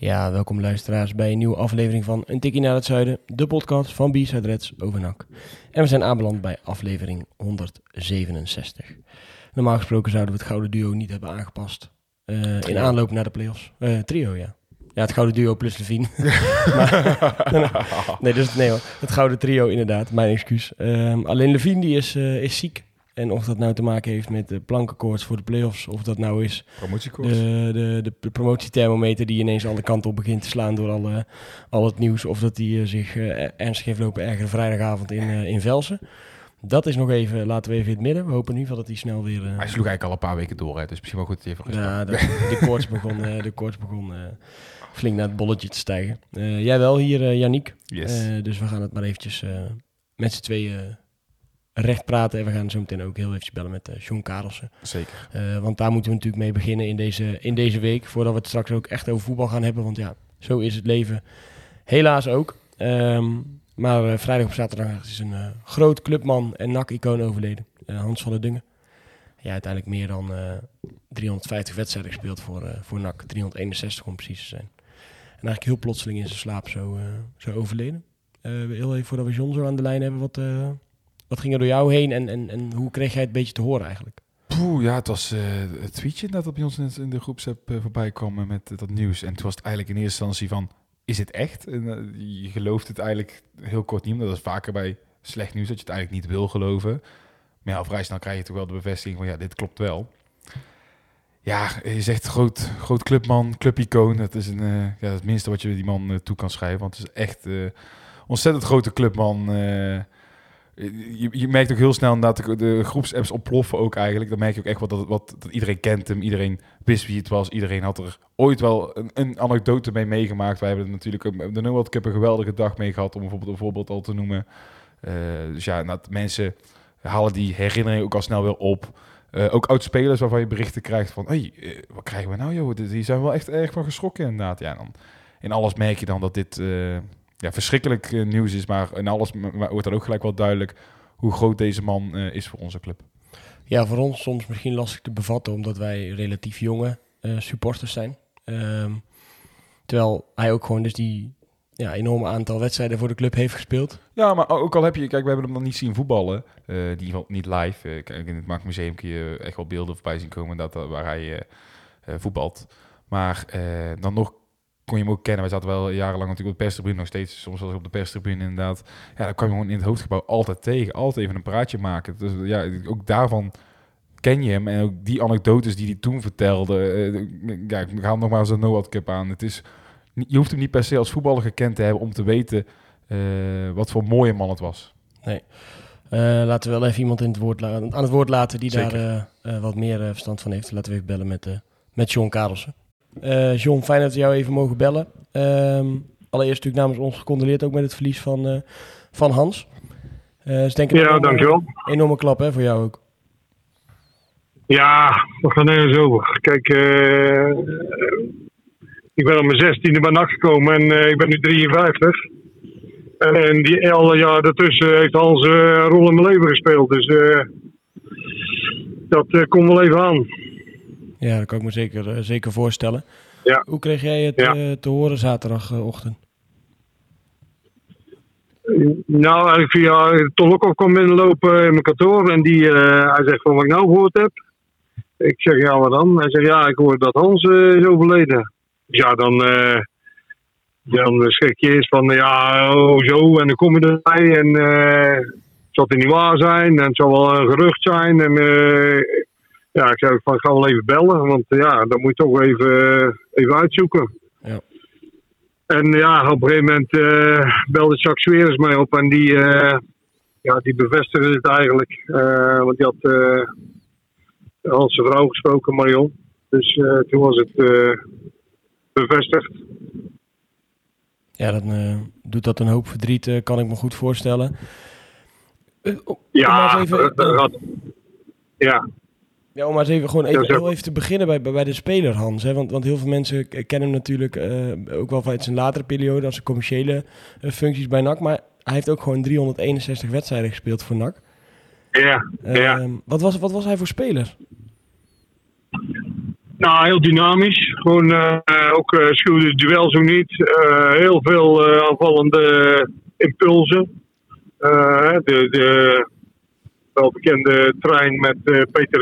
Ja, welkom luisteraars bij een nieuwe aflevering van Een Tikkie naar het Zuiden, de podcast van B-Side Reds over NAC. En we zijn aanbeland bij aflevering 167. Normaal gesproken zouden we het Gouden Duo niet hebben aangepast eh, in aanloop naar de playoffs. Eh trio, ja. Ja, het Gouden Duo plus Levine. maar, nee, dus, nee hoor, het Gouden Trio inderdaad, mijn excuus. Ehm, alleen Levine die is, eh, is ziek. En of dat nou te maken heeft met de plankenkoorts voor de playoffs, of dat nou is de, de, de promotiethermometer die ineens alle kanten op begint te slaan door alle, al het nieuws. Of dat hij zich eh, ernstig heeft lopen ergeren vrijdagavond in, eh, in Velsen. Dat is nog even, laten we even in het midden. We hopen in ieder geval dat hij snel weer... eh, Hij sloeg eigenlijk al een paar weken door, hè, dus misschien wel goed dat hij ja, de, de koorts begon, eh, de koorts begon eh, flink naar het bolletje te stijgen. Eh, jij wel hier, eh Yannick. Yes. Eh, dus we gaan het maar eventjes eh, met z'n tweeën recht praten. En we gaan zo meteen ook heel eventjes bellen met eh John Karelsen. Zeker. Eh, want daar moeten we natuurlijk mee beginnen in deze, in deze week. Voordat we het straks ook echt over voetbal gaan hebben. Want ja, zo is het leven helaas ook. Ehm, maar eh, vrijdag op zaterdag is een groot clubman en NAC-icoon overleden. Hans van der Dungen. Ja, uiteindelijk meer dan eh, 350 wedstrijden gespeeld voor, eh, voor NAC. 361 om precies te zijn. En eigenlijk heel plotseling in zijn slaap zo, eh, zo overleden. Heel even voordat we John zo aan de lijn hebben. Wat, wat ging er door jou heen en, en, en hoe kreeg jij het een beetje te horen eigenlijk? Poeh, ja, het was eh, het tweetje dat op ons in, de groepsapp eh, voorbij kwam met eh, dat nieuws. En toen was het eigenlijk in eerste instantie van, is het echt? En, je gelooft het eigenlijk heel kort niet, omdat dat is vaker bij slecht nieuws dat je het eigenlijk niet wil geloven. Maar ja, vrij snel krijg je toch wel de bevestiging van, ja, dit klopt wel. Ja, je zegt groot, groot clubman, clubicoon. Dat is een, ja, het minste wat je die man toe kan schrijven. Want het is echt ontzettend grote clubman. Je, je merkt ook heel snel inderdaad de, groepsapps ontploffen ook eigenlijk. Dan merk je ook echt wat, dat, wat dat iedereen kent hem, iedereen wist wie het was, iedereen had er ooit wel een, een anekdote mee meegemaakt. Wij hebben natuurlijk ook de World Cup een geweldige dag mee gehad, om bijvoorbeeld een voorbeeld al te noemen. Eh, dus ja, dat mensen halen die herinnering ook al snel weer op. Eh, ook oud-spelers waarvan je berichten krijgt van, hey, eh, wat krijgen we nou joh? Die zijn wel echt erg van geschrokken inderdaad. Ja, dan in alles merk je dan dat dit ja, verschrikkelijk eh, nieuws is, maar in alles m- m- wordt dan ook gelijk wel duidelijk hoe groot deze man eh, is voor onze club. Ja, voor ons soms misschien lastig te bevatten, omdat wij relatief jonge eh, supporters zijn. Ehm, terwijl hij ook gewoon dus die ja, enorme aantal wedstrijden voor de club heeft gespeeld. Ja, maar ook al heb je, kijk, we hebben hem nog niet zien voetballen, ieder geval niet live. Kijk, in het Maak Museum kun je echt wel beelden voorbij zien komen dat, waar hij voetbalt. Maar dan nog kon je hem ook kennen. Wij zaten wel jarenlang natuurlijk op de perstribune, nog steeds soms wel eens op de perstribune inderdaad. Ja, dan kwam je gewoon in het hoofdgebouw altijd tegen, altijd even een praatje maken. Dus ja, ook daarvan ken je hem en ook die anekdotes die hij toen vertelde. eh, ja, ik ga hem nog maar eens een No Cup aan. Het is, je hoeft hem niet per se als voetballer gekend te hebben om te weten eh, wat voor mooie man het was. Eh, laten we wel even iemand in het woord aan het woord laten die Zeker. daar wat meer verstand van heeft. Laten we even bellen met, met John Karelsen. Eh John, fijn dat we jou even mogen bellen. Ehm, allereerst natuurlijk namens ons gecondoleerd ook met het verlies van, eh, van Hans. Eh is denk ik Ja, enorme- dankjewel. Enorme klap hè, voor jou ook. Ja, we gaan nergens over. Kijk, ik ben op mijn zestiende bij NAC gekomen en ik ben nu 53. En die alle jaar daartussen heeft Hans een rol in mijn leven gespeeld. Dus dat komt wel even aan. Ja, dat kan ik me zeker, eh, zeker voorstellen. Ja. Hoe kreeg jij het Ja. eh, te horen zaterdagochtend? Nou, eigenlijk via Tolokov kwam binnenlopen in mijn kantoor en die, eh, hij zegt van wat ik nou gehoord heb. Ik zeg ja, wat dan? Hij zegt ja, ik hoor dat Hans is overleden. Dus ja, dan, dan schrik je eerst van ja, oh zo en dan kom je erbij en eh zal het niet waar zijn en het zal wel een gerucht zijn. En ja, ik zei van ga wel even bellen, want ja, dat moet je toch even, even uitzoeken. Ja. En ja, op een gegeven moment eh, belde Jacques Sweres mij op en die, eh, ja, die bevestigde het eigenlijk. Eh, want die had eh al zijn vrouw gesproken, Marion. Dus eh, toen was het, eh, bevestigd. Ja, dan eh, doet dat een hoop verdriet, eh, kan ik me goed voorstellen. Eh, Ja, eens even, dat- ja. Ja, om maar eens even, gewoon even, heel even te beginnen bij, bij de speler Hans. Hè? Want, want heel veel mensen kennen hem natuurlijk eh, ook wel vanuit zijn latere periode als zijn commerciële eh, functies bij NAC. Maar hij heeft ook gewoon 361 wedstrijden gespeeld voor NAC. Ja, ja. Ehm, wat, was, wat was hij voor speler? Nou, heel dynamisch. Gewoon eh, ook eh schuwde het duel zo niet. Heel veel aanvallende impulsen. De, de welbekende trein met eh, Peter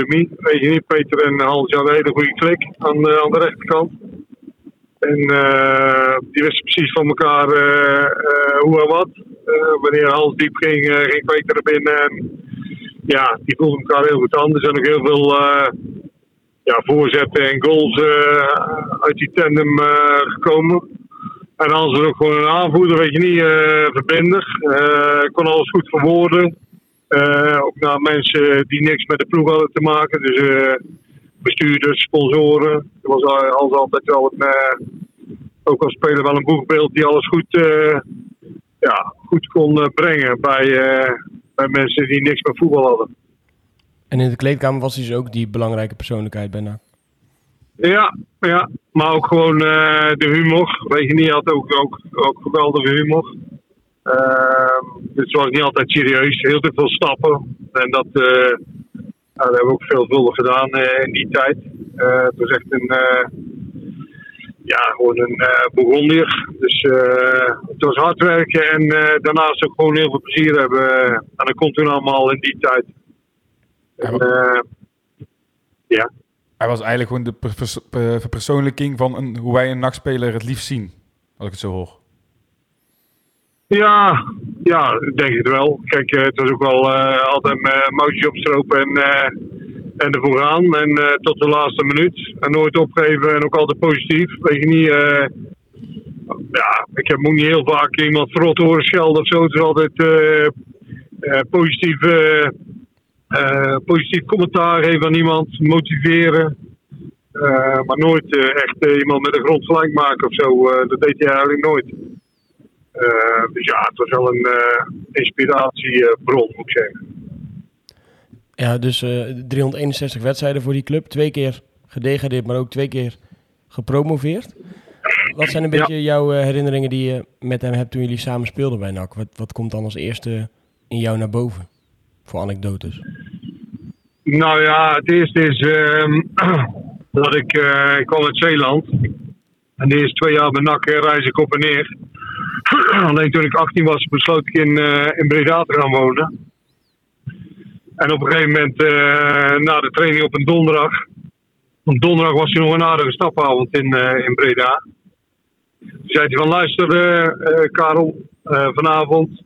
je niet, Peter en Hans hadden een hele goede klik aan, de- aan de rechterkant. En eh, die wisten precies van elkaar eh, eh, hoe en wat. Eh, wanneer Hans diep ging, eh, ging Peter er binnen. En, ja, die voelden elkaar heel goed aan. Er zijn ook heel veel eh, ja, voorzetten en goals eh, uit die tandem eh, gekomen. En Hans was ook gewoon een aanvoerder, weet je niet, eh verbindig. Eh, kon alles goed verwoorden. Eh, ook naar mensen die niks met de ploeg hadden te maken. Dus eh, bestuurders, sponsoren. Er was Hans altijd wel een, eh, ook als speler wel een boegbeeld die alles goed, ja, goed kon brengen bij, bij mensen die niks met voetbal hadden. En in de kleedkamer was hij dus ook die belangrijke persoonlijkheid bij NAC. Ja, ja, maar ook gewoon de humor. Weet je niet, hij had ook, ook, ook geweldige humor. Ehm, dus het was niet altijd serieus, heel te veel stappen. En dat, eh, nou, dat hebben we ook veelvuldig gedaan eh, in die tijd. Eh, het was echt een, ja, gewoon een Burgondier. Dus het was hard werken en daarnaast ook gewoon heel veel plezier hebben. en dat kon toen allemaal in die tijd. En, ja. Hij was eigenlijk gewoon de per- pers- per- verpersoonlijking van een, hoe wij een nachtspeler het liefst zien. Als ik het zo hoor. Ja, ja, ik denk het wel. Kijk, eh, het was ook wel eh, altijd mijn moutje opstropen en, eh en ervoor gaan. En eh, tot de laatste minuut. En nooit opgeven en ook altijd positief. Weet je niet, eh, ja, ik heb ook niet heel vaak iemand verrot horen schelden of zo. Het is altijd eh, eh, positief, eh, eh, positief commentaar geven aan iemand, motiveren. Eh, maar nooit eh, echt eh, iemand met de grond gelijk maken of zo. Eh, dat deed hij eigenlijk nooit. Eh, dus ja, het was wel een eh, inspiratiebron, moet ik zeggen. Ja, dus eh 361 wedstrijden voor die club. Twee keer gedegradeerd, maar ook twee keer gepromoveerd. Wat zijn een Ja. beetje jouw eh, herinneringen die je met hem hebt toen jullie samen speelden bij NAC? Wat, wat komt dan als eerste in jou naar boven? Voor anekdotes. Nou ja, het eerste is ehm, dat ik, eh, ik kwam uit Zeeland. En de eerste twee jaar bij NAC eh, reis ik op en neer. Alleen toen ik 18 was, besloot ik in, eh, in Breda te gaan wonen. En op een gegeven moment, eh, na de training op een donderdag. Op donderdag was er nog een aardige stapavond in, eh, in Breda. Toen zei hij van luister Karel, vanavond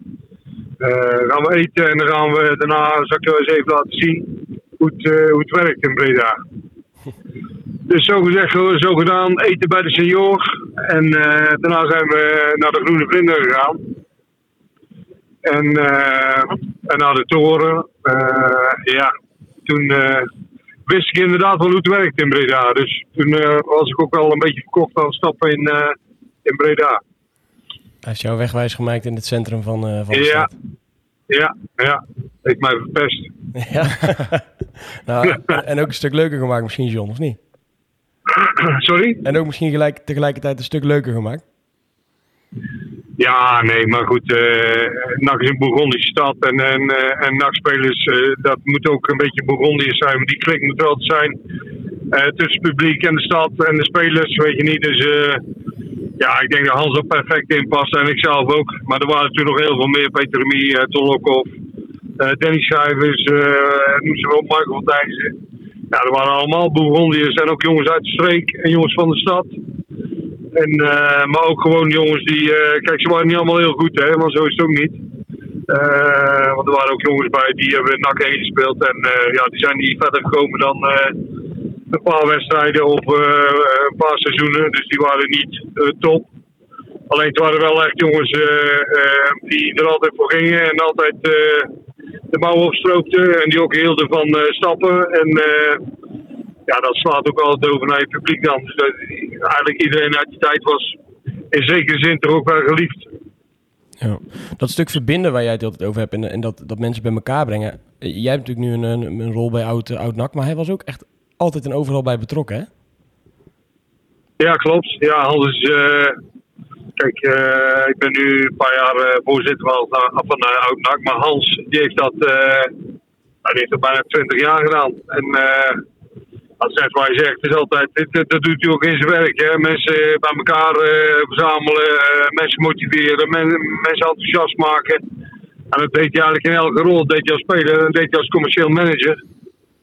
gaan we eten en dan gaan we daarna, zal ik je eens even laten zien hoe het, hoe het werkt in Breda. Dus zo gezegd, zo gedaan, eten bij de senior. En eh, daarna zijn we naar de Groene Vlinder gegaan. En, eh, en naar de toren. Eh, ja, toen wist ik inderdaad wel hoe het werkt in Breda. Dus toen was ik ook wel een beetje verkocht aan stappen in, in Breda. Hij heeft jou wegwijs gemaakt in het centrum van, van de Ja. stad. Ja, ja. Heeft mij verpest. Ja. nou, en ook een stuk leuker gemaakt misschien, John, of niet? Sorry? En ook misschien gelijk, tegelijkertijd een stuk leuker gemaakt. Ja, nee, maar goed. eh NAC is een Bourgondische stad. En, en, eh, en NAC-spelers, eh, dat moet ook een beetje Bourgondiërs zijn. Maar die klik moet wel te zijn tussen het publiek en de stad en de spelers, weet je niet. Dus ja, ik denk dat Hans er perfect in past. En ik zelf ook. Maar er waren natuurlijk nog heel veel meer. Peter uh, Ton Lokhoff, eh, Danny Schrijvers, noem ze op, Michael van Ja, er waren allemaal Bourgondiërs en ook jongens uit de streek en jongens van de stad. En, eh, maar ook gewoon jongens die. eh, kijk, ze waren niet allemaal heel goed, hè, maar zo is het ook niet. Eh, want er waren ook jongens bij die hebben NAC 1 gespeeld. En ja, die zijn niet verder gekomen dan een paar wedstrijden of een paar seizoenen. Dus die waren niet top. Alleen het waren wel echt jongens die er altijd voor gingen en altijd de mouwen opstroopten. En die ook hielden van eh, stappen. En eh, ja, dat slaat ook altijd over naar je publiek dan. Dus dat, eigenlijk iedereen uit die tijd was in zekere zin toch ook wel geliefd. Ja. Dat stuk verbinden waar jij het altijd over hebt en, en dat, dat mensen bij elkaar brengen. Eh, Jij hebt natuurlijk nu een, een, een rol bij Oud, Oud NAC, maar hij was ook echt altijd en overal bij betrokken, hè? Ja, klopt. Ja, Hans is. Kijk, eh, ik ben nu een paar jaar eh, voorzitter van, uh, Oud-NAC. Maar Hans, die heeft dat. eh, nou, die heeft dat bijna 20 jaar gedaan. En eh, dat is net wat hij zegt. Is altijd. Dat doet hij ook in zijn werk. Hè? Mensen bij elkaar eh, verzamelen, eh, mensen motiveren, men- mensen enthousiast maken. En dat deed hij eigenlijk in elke rol. Dat deed hij als speler, dat deed hij als commercieel manager.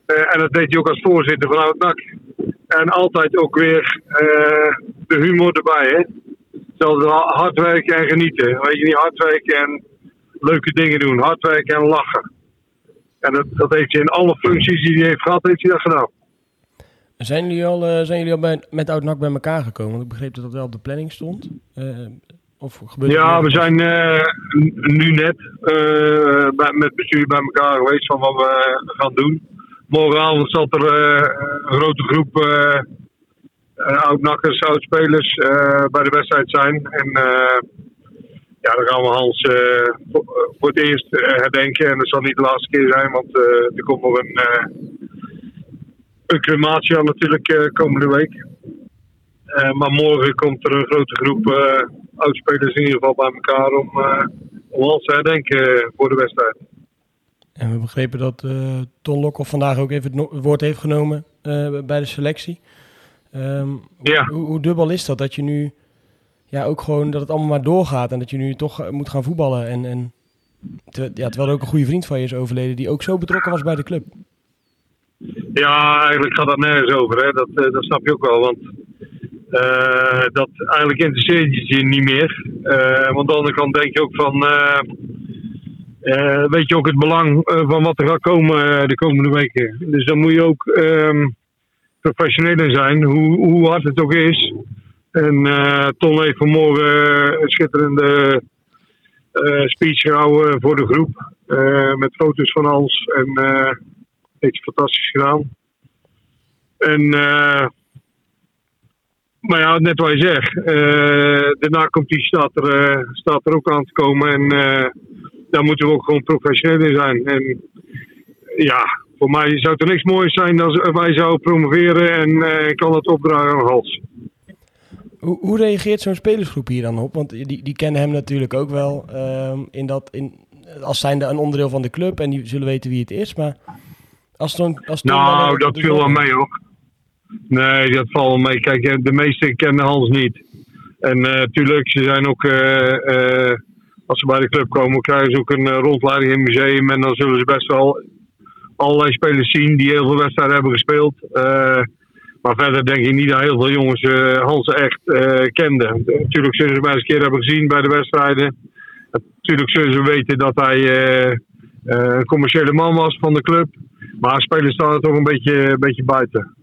Eh, en dat deed hij ook als voorzitter van Oud-NAC. En altijd ook weer eh, de humor erbij, hè. Hetzelfde hard werken en genieten. Weet je niet, hard werken en leuke dingen doen. Hard werken en lachen. En dat, dat heeft hij in alle functies die hij heeft gehad, heeft hij dat gedaan. Zijn jullie al, eh, zijn jullie al bij, met Oud bij elkaar gekomen? Want ik begreep dat dat wel op de planning stond. Eh, of gebeurt Ja, we zijn eh, nu net bij, met bestuur bij elkaar geweest van wat we gaan doen. Morgenavond zal er een grote groep eh eh, oud-nakkers, oud-spelers eh, bij de wedstrijd zijn. En eh, ja, dan gaan we Hans voor, het eerst herdenken. En dat zal niet de laatste keer zijn, want er komt nog een, een crematie aan natuurlijk komende week. Maar morgen komt er een grote groep oudspelers in ieder geval bij elkaar om, om Hans te herdenken voor de wedstrijd. En we begrepen dat eh Ton Lokhoff vandaag ook even het woord heeft genomen bij de selectie. Ehm, Ja. hoe, hoe dubbel is dat? Dat je nu ja, ook gewoon dat het allemaal maar doorgaat en dat je nu toch eh, moet gaan voetballen. En, en ja, terwijl er ook een goede vriend van je is overleden die ook zo betrokken was bij de club. Ja, eigenlijk gaat dat nergens over. Hè. Dat, eh, dat snap je ook wel. Want eh, dat eigenlijk interesseert je je niet meer. Want aan de andere kant denk je ook van. weet je ook het belang van wat er gaat komen de komende weken. Dus dan moet je ook ehm professioneel zijn, hoe, hoe hard het ook is. En eh Ton heeft vanmorgen een schitterende eh, speech gehouden voor de groep. eh, met foto's van Hans. En heeft fantastisch gedaan. En, maar ja, net wat je zegt, eh, de nacompetitie staat er, staat er ook aan te komen. En daar moeten we ook gewoon professioneel in zijn. En ja, voor mij zou het er niks moois zijn als wij zouden promoveren en eh, ik kan dat opdragen aan Hals. Hoe, hoe reageert zo'n spelersgroep hier dan op? Want die, die kennen hem natuurlijk ook wel ehm, in dat, in, als zijnde een onderdeel van de club en die zullen weten wie het is. Maar als zo'n als dan Nou, dat viel wel mee hoor. Nee, dat valt wel mee. Kijk, eh, de meesten kennen Hans niet. En natuurlijk, ze zijn ook, eh, eh, als ze bij de club komen, krijgen ze ook een eh, rondleiding in het museum. En dan zullen ze best wel allerlei spelers zien die heel veel wedstrijden hebben gespeeld. Eh, maar verder denk ik niet dat heel veel jongens eh, Hans echt eh, kenden. Natuurlijk zullen ze hem eens een keer hebben gezien bij de wedstrijden. Natuurlijk zullen ze weten dat hij een commerciële man was van de club. Maar spelers staan er toch een beetje, een beetje buiten.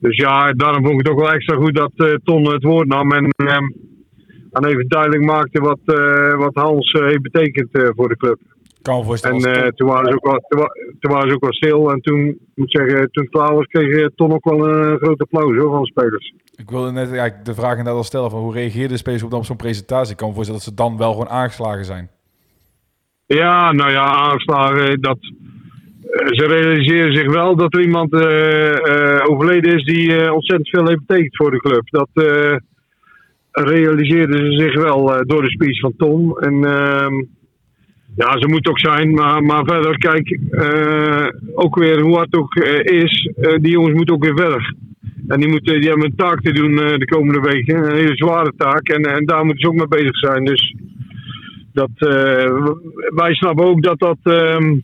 Dus ja, daarom vond ik het ook wel extra goed dat Ton het woord nam. En, ehm, en even duidelijk maakte wat, wat Hans heeft betekend voor de club. Kan me voorstellen. En eh, toen, waren ze ook wel, toen, wa- toen waren ze ook wel stil. En toen, moet zeggen, toen het klaar was, kreeg eh, Ton ook wel een groot applaus hoor, van de spelers. ik wilde net eigenlijk de vraag inderdaad al stellen van hoe reageerden de spelers op, dan op zo'n presentatie? Ik kan me voorstellen dat ze dan wel gewoon aangeslagen zijn. Ja, nou ja, aanslagen. Dat, eh, ze realiseren zich wel dat er iemand eh, eh, overleden is die eh, ontzettend veel heeft betekend voor de club. Dat eh, realiseerden ze zich wel eh, door de speech van Tom. En ehm, ja, ze moet ook zijn. Maar, maar verder, kijk, eh, ook weer hoe hard het ook eh, is, eh, die jongens moeten ook weer verder. En die, moeten, die hebben een taak te doen de komende weken. Een hele zware taak. En, en daar moeten ze ook mee bezig zijn. Dus dat, wij snappen ook dat, dat, ehm,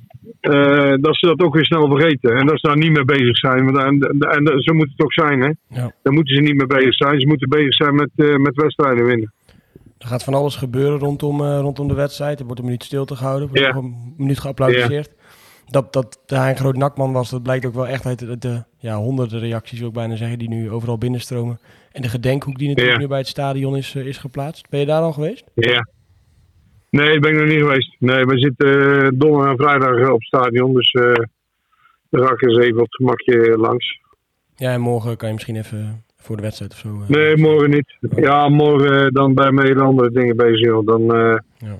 eh, dat ze dat ook weer snel vergeten. En dat ze daar niet mee bezig zijn. Want, en, en, en zo moet het ook zijn. Hè? Ja. Daar moeten ze niet mee bezig zijn. Ze moeten bezig zijn met, eh, met wedstrijden winnen. Er gaat van alles gebeuren rondom, eh, rondom de wedstrijd. Er wordt een minuut stilte gehouden. Er wordt een minuut geapplaudisseerd. Dat, dat hij een groot nakman was, dat blijkt ook wel echt uit de, de ja, honderden reacties, wil ik bijna zeggen, die nu overal binnenstromen. En de gedenkhoek die natuurlijk nu bij het stadion is, eh, is geplaatst. Ben je daar al geweest? Ja. Nee, ben ik nog niet geweest. Nee, we zitten eh, donderdag en vrijdag op het stadion. Dus daar ga ik eens even op het gemakje langs. Ja, en morgen kan je misschien even voor de wedstrijd of zo... eh, Nee, morgen niet. Ja, morgen eh, dan bij me hele andere dingen bezig. joh. Dan, eh, Ja.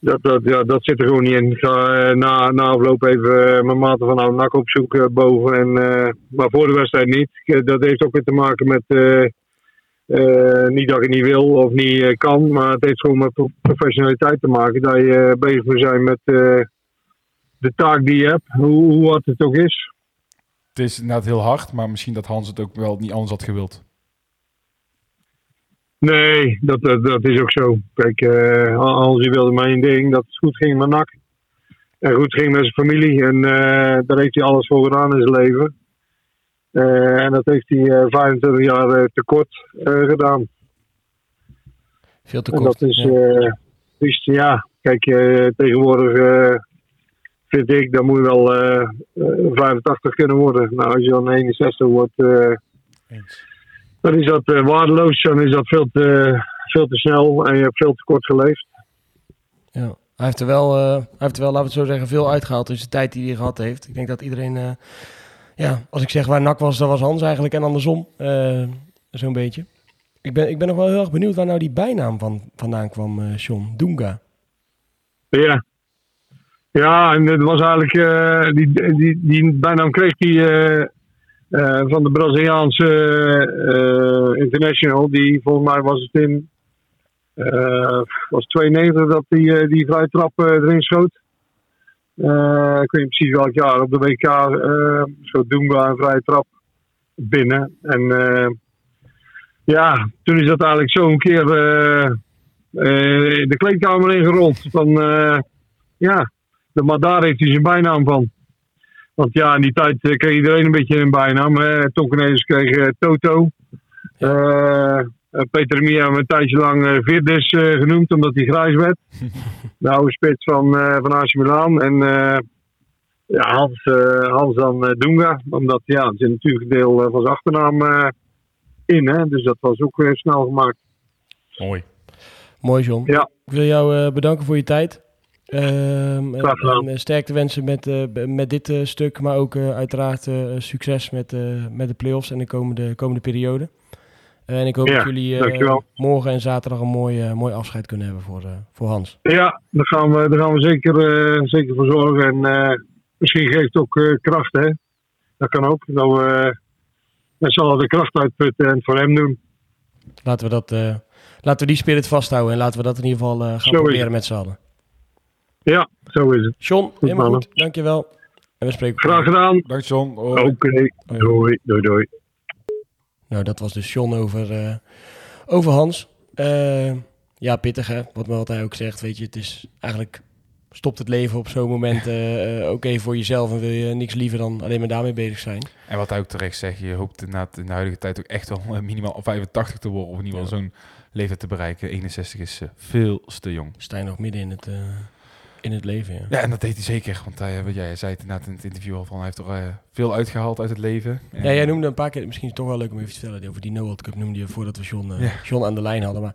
dat, dat, ja, dat zit er gewoon niet in. Ik ga na, na afloop even mijn maten van oude nak opzoeken boven. En, maar voor de wedstrijd niet. Dat heeft ook weer te maken met... niet dat ik niet wil of niet kan, maar het heeft gewoon met pro- professionaliteit te maken. Dat je bezig moet zijn met de taak die je hebt, hoe, hoe hard het ook is. Het is inderdaad heel hard, maar misschien dat Hans het ook wel niet anders had gewild. Nee, dat, dat, dat is ook zo. Kijk, eh Hans wilde maar één ding, dat het goed ging met NAC. En goed ging met zijn familie. En eh, daar heeft hij alles voor gedaan in zijn leven. Eh, en dat heeft hij eh, 25 jaar tekort eh, gedaan. Veel te En kort. dat is, ja. eh, dus ja, kijk, tegenwoordig vind ik, dan moet je wel eh, eh, 85 kunnen worden. Nou, als je dan 61 wordt, eh, dan is dat eh, waardeloos. Dan is dat veel te, veel te snel en je hebt veel te kort geleefd. Ja. Hij heeft er wel, eh, hij heeft er wel, laten we het zo zeggen, veel uitgehaald in zijn tijd die hij gehad heeft. Ik denk dat iedereen, eh, ja, als ik zeg waar Nak was, dat was Hans eigenlijk en andersom. eh, Zo'n beetje. Ik ben, ik ben nog wel heel erg benieuwd waar nou die bijnaam van, vandaan kwam, eh John. Dunga. Ja. Ja, en het was eigenlijk, eh, die, die, die bijnaam kreeg hij eh, eh, van de Braziliaanse international. Die volgens mij was het in, was 92 dat hij eh, die vrije trap erin schoot. Ik weet niet precies welk jaar, op de WK eh Dunga een vrije trap binnen. En ja, toen is dat eigenlijk zo een keer de kleedkamer ingerold. Van, ja, maar daar heeft hij zijn bijnaam van. Want ja, in die tijd eh, kreeg iedereen een beetje een bijnaam. Cornelis kreeg eh, Toto. Eh, Peter Mia hebben een tijdje lang eh Virdes eh, genoemd, omdat hij grijs werd. de oude spits van, eh van AC Milan. En eh, ja, Hans, eh, Hans dan Dunga. Omdat ja, er zit natuurlijk een deel van zijn achternaam eh, in. Hè. Dus dat was ook weer snel gemaakt. Mooi. Mooi, John. Ja. Ik wil jou eh, bedanken voor je tijd. Ehm, en, en, eh, sterkte wensen met, eh, met dit eh, stuk, maar ook uiteraard succes met, met de play-offs en de komende, komende periode. En ik hoop Ja, dat jullie morgen en zaterdag een mooi, mooi afscheid kunnen hebben voor, voor Hans. Ja, daar gaan we, daar gaan we zeker, zeker voor zorgen. En misschien geeft het ook kracht, hè. Dat kan ook. Dat we met z'n de kracht uitputten en voor hem doen. Laten we, dat, laten we die spirit vasthouden en laten we dat in ieder geval gaan proberen met z'n allen. Ja, zo is het. John, helemaal mannen. goed. Dankjewel. En we spreken Graag gedaan. Dank John. Oké, doei, doei, doei. Nou, dat was dus John over, eh, over Hans. Eh, ja, pittig hè, wat, wat hij ook zegt. Weet je, het is eigenlijk stopt het leven op zo'n moment eh, eh, even voor jezelf en wil je niks liever dan alleen maar daarmee bezig zijn. En wat hij ook terecht zegt, je hoopt inderdaad in de huidige tijd ook echt wel minimaal 85 te worden. Of in ieder geval zo'n leeftijd te bereiken. 61 is veel te jong. Sta je nog midden in het, eh, in het leven, ja. Ja, en dat deed hij zeker. Want hij, wat jij zei het inderdaad in het interview al van, hij heeft er eh, veel uitgehaald uit het leven. En- Ja, jij noemde een paar keer, misschien is het toch wel leuk om even te vertellen, over die No World Cup noemde je voordat we John, eh, Ja. John aan de lijn hadden. Maar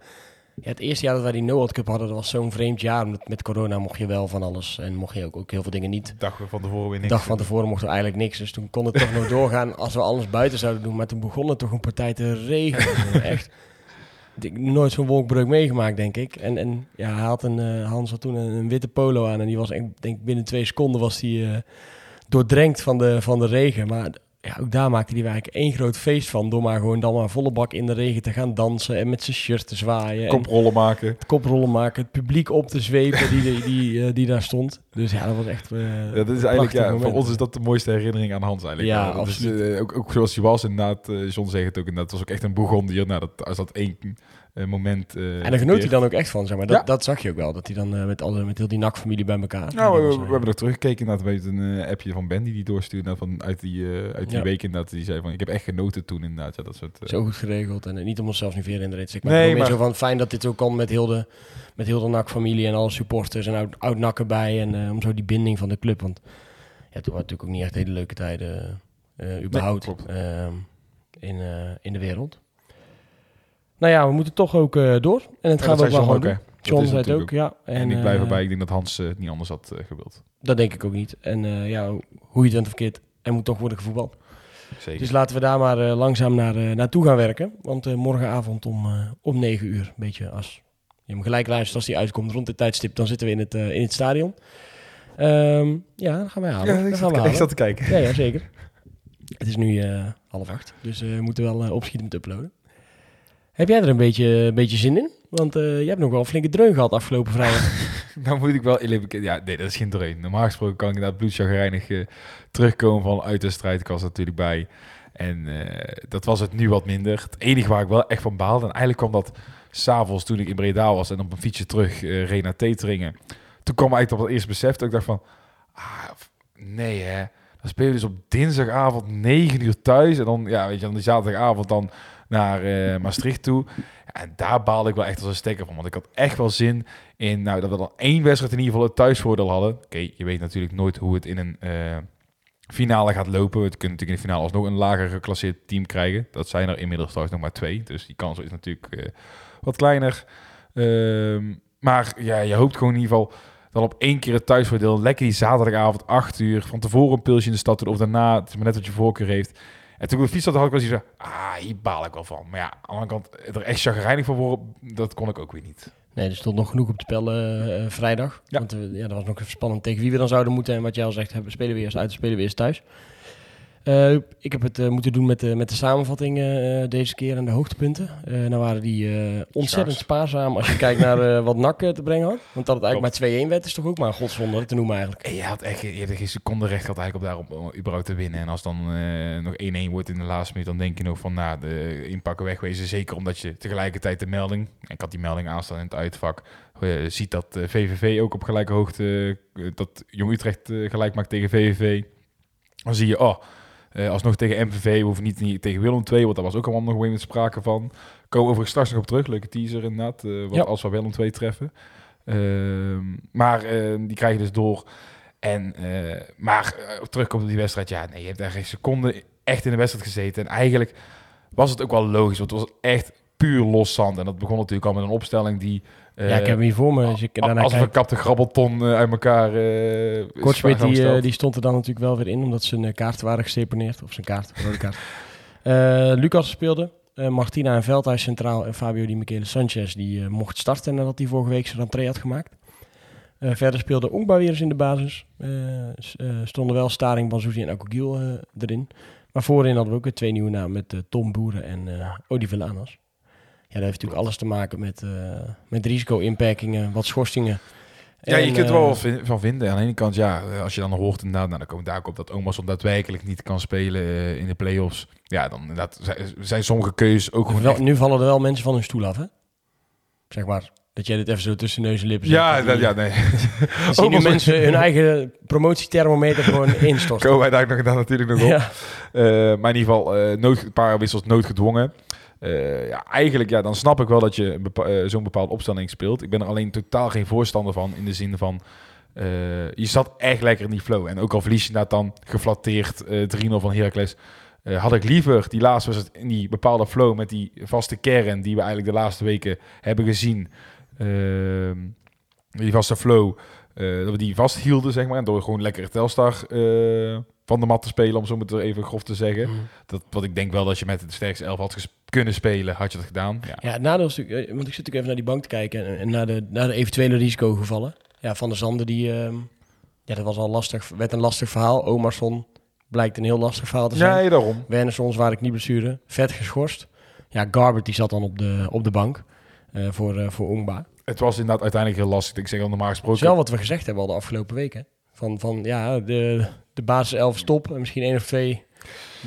ja, het eerste jaar dat wij die No World Cup hadden, dat was zo'n vreemd jaar. Omdat met corona mocht je wel van alles en mocht je ook, ook heel veel dingen niet. Dag van tevoren weer De niks. dag van tevoren mochten we eigenlijk niks, dus toen kon het toch nog doorgaan als we alles buiten zouden doen. Maar toen begon het toch een partij te regenen. Echt. Ik nooit zo'n wolkbreuk meegemaakt, denk ik. En, en ja, hij had een, eh, Hans had toen een, witte polo aan en die was, ik denk binnen twee seconden was die eh, doordrenkt van de, van de regen. Maar ja, ook daar maakte hij eigenlijk één groot feest van door maar gewoon dan maar volle bak in de regen te gaan dansen en met zijn shirt te zwaaien. en Koprollen maken. het koprollen maken, het publiek op te zwepen die, die, die, eh, die daar stond. Dus ja, dat was echt. eh, Ja, dat is eigenlijk, ja, voor ons is dat de mooiste herinnering aan Hans eigenlijk. Ja, dat is, absoluut. eh, ook, ook zoals hij was, inderdaad, John zegt het ook, inderdaad, het was ook echt een Bourgondier. Nou, dat, als dat één moment... eh, En daar genoot hij dan ook echt van, zeg maar. Dat, Ja. dat zag je ook wel, dat hij dan eh, met, alle, met heel die NAC-familie bij elkaar... Nou, we, Dat eh, hebben nog teruggekeken naar weet een eh, appje van Ben die die doorstuurde nou, van uit die, eh, uit die Ja. week inderdaad. Die zei van, ik heb echt genoten toen inderdaad. Ja, dat soort, eh, Zo goed geregeld. En eh, niet om onszelf niet weer in de te. Nee, Maar, nee, maar- zo van fijn dat dit ook kan met heel de, met heel de NAC-familie en alle supporters en oud, oud NAC erbij. En eh, om zo die binding van de club. Want ja, toen waren natuurlijk ook niet echt hele leuke tijden eh überhaupt ehm, in, eh, in de wereld. Nou ja, we moeten toch ook eh, door. En het ja, zei ook wel gewoon doen. John zei het ook, ja. En, ik blijf eh, erbij, ik denk dat Hans eh, het niet anders had eh, gewild. Dat denk ik ook niet. En eh, ja, hoe je het bent verkeerd, er moet toch worden gevoetbald. Zeker. Dus laten we daar maar eh, langzaam naar, eh, naartoe gaan werken. Want eh, morgenavond om, eh, om 9 uur, een beetje als je hem gelijk luistert als die uitkomt rond dit tijdstip, dan zitten we in het, eh, in het stadion. Ehm, ja, dat gaan wij halen. ja, ik zat, we ik zat te kijken. Ja, ja, zeker. Het is nu eh, half acht, dus eh, we moeten wel eh, opschieten met uploaden. Heb jij er een beetje, een beetje zin in? Want eh, je hebt nog wel een flinke dreun gehad afgelopen vrijdag. Nou moet ik wel. Ja, nee, dat is geen dreun. Normaal gesproken kan ik inderdaad bloedchagrijnig eh terugkomen van uit de strijd. Ik was natuurlijk bij. En eh, dat was het nu wat minder. Het enige waar ik wel echt van baalde. En eigenlijk kwam dat s'avonds toen ik in Breda was en op een fietsje terug eh reed naar Teteringen. Toen kwam eigenlijk op het eerste besef ik dacht van... Ah, nee hè. Dan spelen we dus op dinsdagavond 9 uur thuis. En dan, ja, weet je, dan die zaterdagavond dan naar eh, Maastricht toe. En daar baalde ik wel echt als een stekker van. Want ik had echt wel zin in nou, dat we dan één wedstrijd in ieder geval het thuisvoordeel hadden. Oké, je weet natuurlijk nooit hoe het in een eh, finale gaat lopen. We kunnen natuurlijk in de finale alsnog een lager geclasseerd team krijgen. Dat zijn er inmiddels trouwens nog maar twee. Dus die kans is natuurlijk eh, wat kleiner. Ehm, maar ja, je hoopt gewoon in ieder geval dan op één keer het thuisvoordeel. Lekker die zaterdagavond, 8 uur. Van tevoren een pilsje in de stad doen of daarna. Het is maar net wat je voorkeur heeft. En toen ik op de fiets zat, had ik wel zoiets van... Ah, hier baal ik wel van. Maar ja, aan de andere kant, er echt chagrijnig van worden, dat kon ik ook weer niet. Nee, er stond nog genoeg op het spel eh, eh, vrijdag. Ja. Want eh, ja, dat was nog even spannend tegen wie we dan zouden moeten. En wat jij al zegt, hebben, spelen we eerst uit, spelen we eerst thuis. Eh, ik heb het eh, moeten doen met de, met de samenvatting eh, deze keer en de hoogtepunten. Nou waren die ontzettend spaarzaam als je kijkt naar wat NAC te brengen had. Want dat het eigenlijk maar 2-1 werd is toch ook maar een godswonder te noemen eigenlijk. En je had echt je had geen seconde recht gehad eigenlijk op daarop om überhaupt te winnen. En als dan nog 1-1 wordt in de laatste minuut, dan denk je nog van, nou, de inpakken wegwezen. Zeker omdat je tegelijkertijd de melding, ik had die melding aanstaan in het uitvak, ziet dat VVV ook op gelijke hoogte, dat Jong Utrecht gelijk maakt tegen VVV. Dan zie je, oh, eh, alsnog tegen MVV, we hoeven niet, niet tegen Willem II, want daar was ook allemaal nog met sprake van. Komen we overigens straks nog op terug, leuke teaser inderdaad, eh, wat Ja. als we Willem II treffen. Ehm, maar eh, die krijg je dus door. En, eh, maar terugkomt op die wedstrijd, ja, nee, je hebt daar geen seconde echt in de wedstrijd gezeten. En eigenlijk was het ook wel logisch, want het was echt puur los zand. En dat begon natuurlijk al met een opstelling die... eh, ja, ik heb hem hier voor me. Als ik daarna als een verkapte grabbelton eh, uit elkaar eh, is Kortsmit die, eh, die stond er dan natuurlijk wel weer in, omdat zijn eh, kaarten waren geseponeerd. Of zijn kaart, rode kaart. Eh, Lucas speelde. eh, Martina en Veldhuis centraal. En Fabio Di Michele Sanchez die eh, mocht starten nadat hij vorige week zijn rentree had gemaakt. Eh, verder speelde Oengba weer eens in de basis. Eh, eh, stonden wel Staring, Banzuzi en Akogil eh erin. Maar voorin hadden we ook weer twee nieuwe namen met eh, Tom Boeren en eh Odi Velanas. Ja, dat heeft natuurlijk alles te maken met, eh, met risico-inperkingen, wat schorsingen. Ja, je kunt er wel eh, van vinden. Aan de ene kant, ja, als je dan hoort inderdaad, nou, dan komt daar op dat Omerson daadwerkelijk niet kan spelen eh, in de play-offs. Ja, dan inderdaad zijn, sommige keuzes ook gewoon Wel- echt- nu vallen er wel mensen van hun stoel af, hè? Zeg maar, dat jij dit even zo tussen neus en lippen Ja, zegt. dat, Die- ja, nee. dan zien nu mensen hun eigen promotiethermometer gewoon instorten. Komen wij daar nog, daar natuurlijk nog op. Ja, maar in ieder geval, nood, een paar wissels noodgedwongen. Eh, ja, eigenlijk, ja, dan snap ik wel dat je eh, zo'n bepaalde opstelling speelt. Ik ben er alleen totaal geen voorstander van. In de zin van, eh, je zat echt lekker in die flow. En ook al verlies je dat dan geflatteerd eh 3-0 van Heracles... had ik liever die laatste wedstrijd in die bepaalde flow... met die vaste kern die we eigenlijk de laatste weken hebben gezien. Ehm, die vaste flow, dat we die vasthielden, zeg maar. En door gewoon lekker Telstar van de mat te spelen, om zo maar even grof te zeggen. Mhm. Dat, wat ik denk wel dat je met de sterkste elf had kunnen spelen, had je dat gedaan. Ja. ja het nadeel is natuurlijk, eh, want ik zit natuurlijk even naar die bank te kijken en, en naar, de, naar de eventuele risicogevallen. Ja, Van der Zanden, die, ehm, ja, dat was al lastig, werd een lastig verhaal. Omarsson blijkt een heel lastig verhaal te zijn. Nee, daarom. Wernersson zwaar knieblessure, vet geschorst. Ja, Garbert die zat dan op de, op de bank eh, voor, eh voor Ongba. Het was inderdaad uiteindelijk heel lastig. Ik zeg al normaal gesproken. wel wat we gezegd hebben al de afgelopen weken. Van, van ja, de, de basis 11 stop en misschien één of twee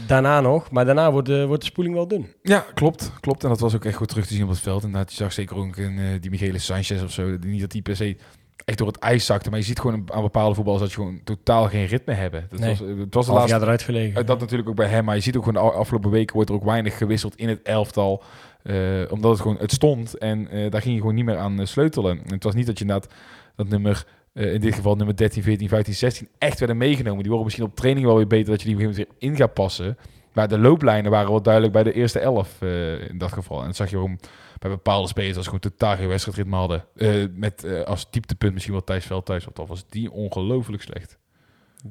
daarna nog. Maar daarna wordt de, wordt de spoeling wel dun. Ja, klopt, klopt. En dat was ook echt goed terug te zien op het veld. Inderdaad, je zag zeker ook een, eh, die Michele Sanchez of zo. Niet dat die per se echt door het ijs zakte. Maar je ziet gewoon aan bepaalde voetballers dat je gewoon totaal geen ritme hebben. Dat Nee. was, het was de laatste jaar eruit gelegen. Uh, dat natuurlijk ook bij hem, maar je ziet ook gewoon de afgelopen weken wordt er ook weinig gewisseld in het elftal. eh, omdat het gewoon, het stond en eh, daar ging je gewoon niet meer aan eh, sleutelen. En het was niet dat je inderdaad dat nummer, eh, in dit geval nummer 13, 14, 15, 16, echt werden meegenomen. Die worden misschien op training wel weer beter dat je die op een gegeven moment in gaat passen. Maar de looplijnen waren wel duidelijk bij de eerste elf eh, in dat geval. En dat zag je gewoon bij bepaalde spelers als gewoon totaal geen wedstrijdritme hadden. Eh, met als dieptepunt misschien wel Thijs Veldhuis, want dan was die ongelooflijk slecht.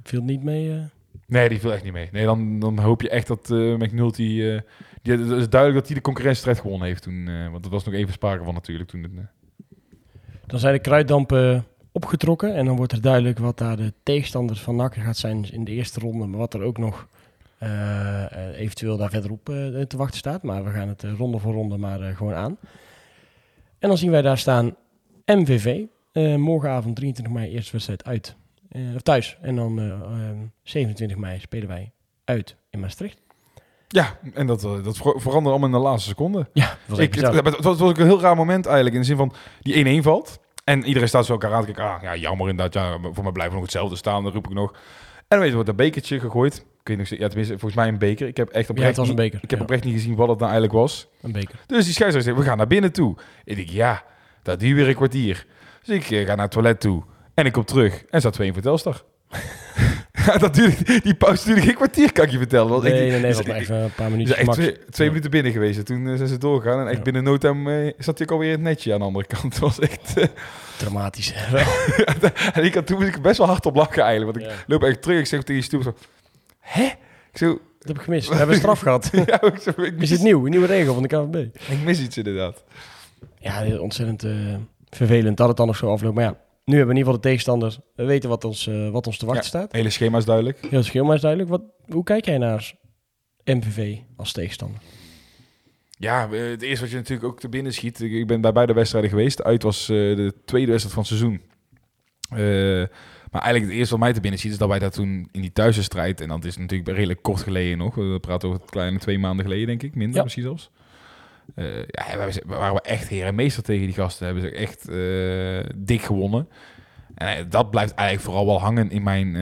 Viel niet mee. Nee, die viel echt niet mee. Nee, dan, dan hoop je echt dat eh McNulty... die, het is duidelijk dat hij de concurrentiestrijd gewonnen heeft toen. want er was nog even sprake van natuurlijk toen. Het, Dan zijn de kruiddampen opgetrokken en dan wordt er duidelijk wat daar de tegenstander van NAC gaat zijn in de eerste ronde. Maar wat er ook nog eh, eh, eventueel daar verderop eh, te wachten staat. Maar we gaan het ronde voor ronde maar gewoon aan. En dan zien wij daar staan MVV. morgenavond 23 mei eerste wedstrijd uit. Of thuis. En dan eh, eh, 27 mei spelen wij uit in Maastricht. ja, en dat, dat ver- veranderde allemaal in de laatste seconde. Ja, dat was Ik, het, was, het was ook een heel raar moment eigenlijk. In de zin van, die 1-1 valt. En iedereen staat zo elkaar aan te kijken. Ah, ja, jammer inderdaad. Ja, voor mij blijven we nog hetzelfde staan. Dan roep ik nog. En dan weet je, wordt een bekertje gegooid. Ik weet nog, ja, tenminste, volgens mij een beker. Ik heb echt oprecht, een niet, beker. ik heb Ja, oprecht niet gezien wat het nou eigenlijk was. een beker. Dus die scheidsrechter zegt, we gaan naar binnen toe. Ik denk, ja, dat duurt weer een kwartier. Dus ik eh, ga naar het toilet toe. En ik kom terug. En zat twee in vertelstar. ja, dat duurde, die pauze duurde geen kwartier, kan ik je vertellen. Want Nee, ik, nee, dus even een paar dus echt max. twee, twee Ja. minuten binnen geweest. En toen eh, zijn ze doorgegaan. En echt Ja. binnen no time eh, zat hij ook alweer het netje aan de andere kant. Het was echt... eh, Dramatisch. en ik had, toen moest ik best wel hard op lachen eigenlijk. Want ik loop echt terug. Ik zeg tegen je stoel zo... Hè? Ik zo... Dat heb ik gemist. We hebben straf gehad. ja, ik, zo, ik, Is het nieuw? Een nieuwe regel van de KVB? ik mis iets inderdaad. Ja, ontzettend eh, vervelend dat het dan nog zo afloopt. Maar ja, nu hebben we in ieder geval de tegenstander. We weten wat ons, eh, wat ons te wachten Ja. staat. Het hele schema is duidelijk. Heel schil, maar is duidelijk. Wat, hoe kijk jij naar MVV als tegenstander? Ja, eh, het eerste wat je natuurlijk ook te binnen schiet. Ik ben bij beide wedstrijden geweest. Uit was eh, de tweede wedstrijd van het seizoen. Maar eigenlijk het eerste wat mij te binnen schiet is dat wij daar toen in die thuiswedstrijd... en dat is natuurlijk redelijk kort geleden nog. We praten over kleine twee maanden geleden, denk ik. Minder Ja. misschien zelfs. Eh, ja, zijn- waren we echt heer en meester tegen die gasten. Hebben ze echt eh, dik gewonnen. En eh, dat blijft eigenlijk vooral wel hangen in mijn,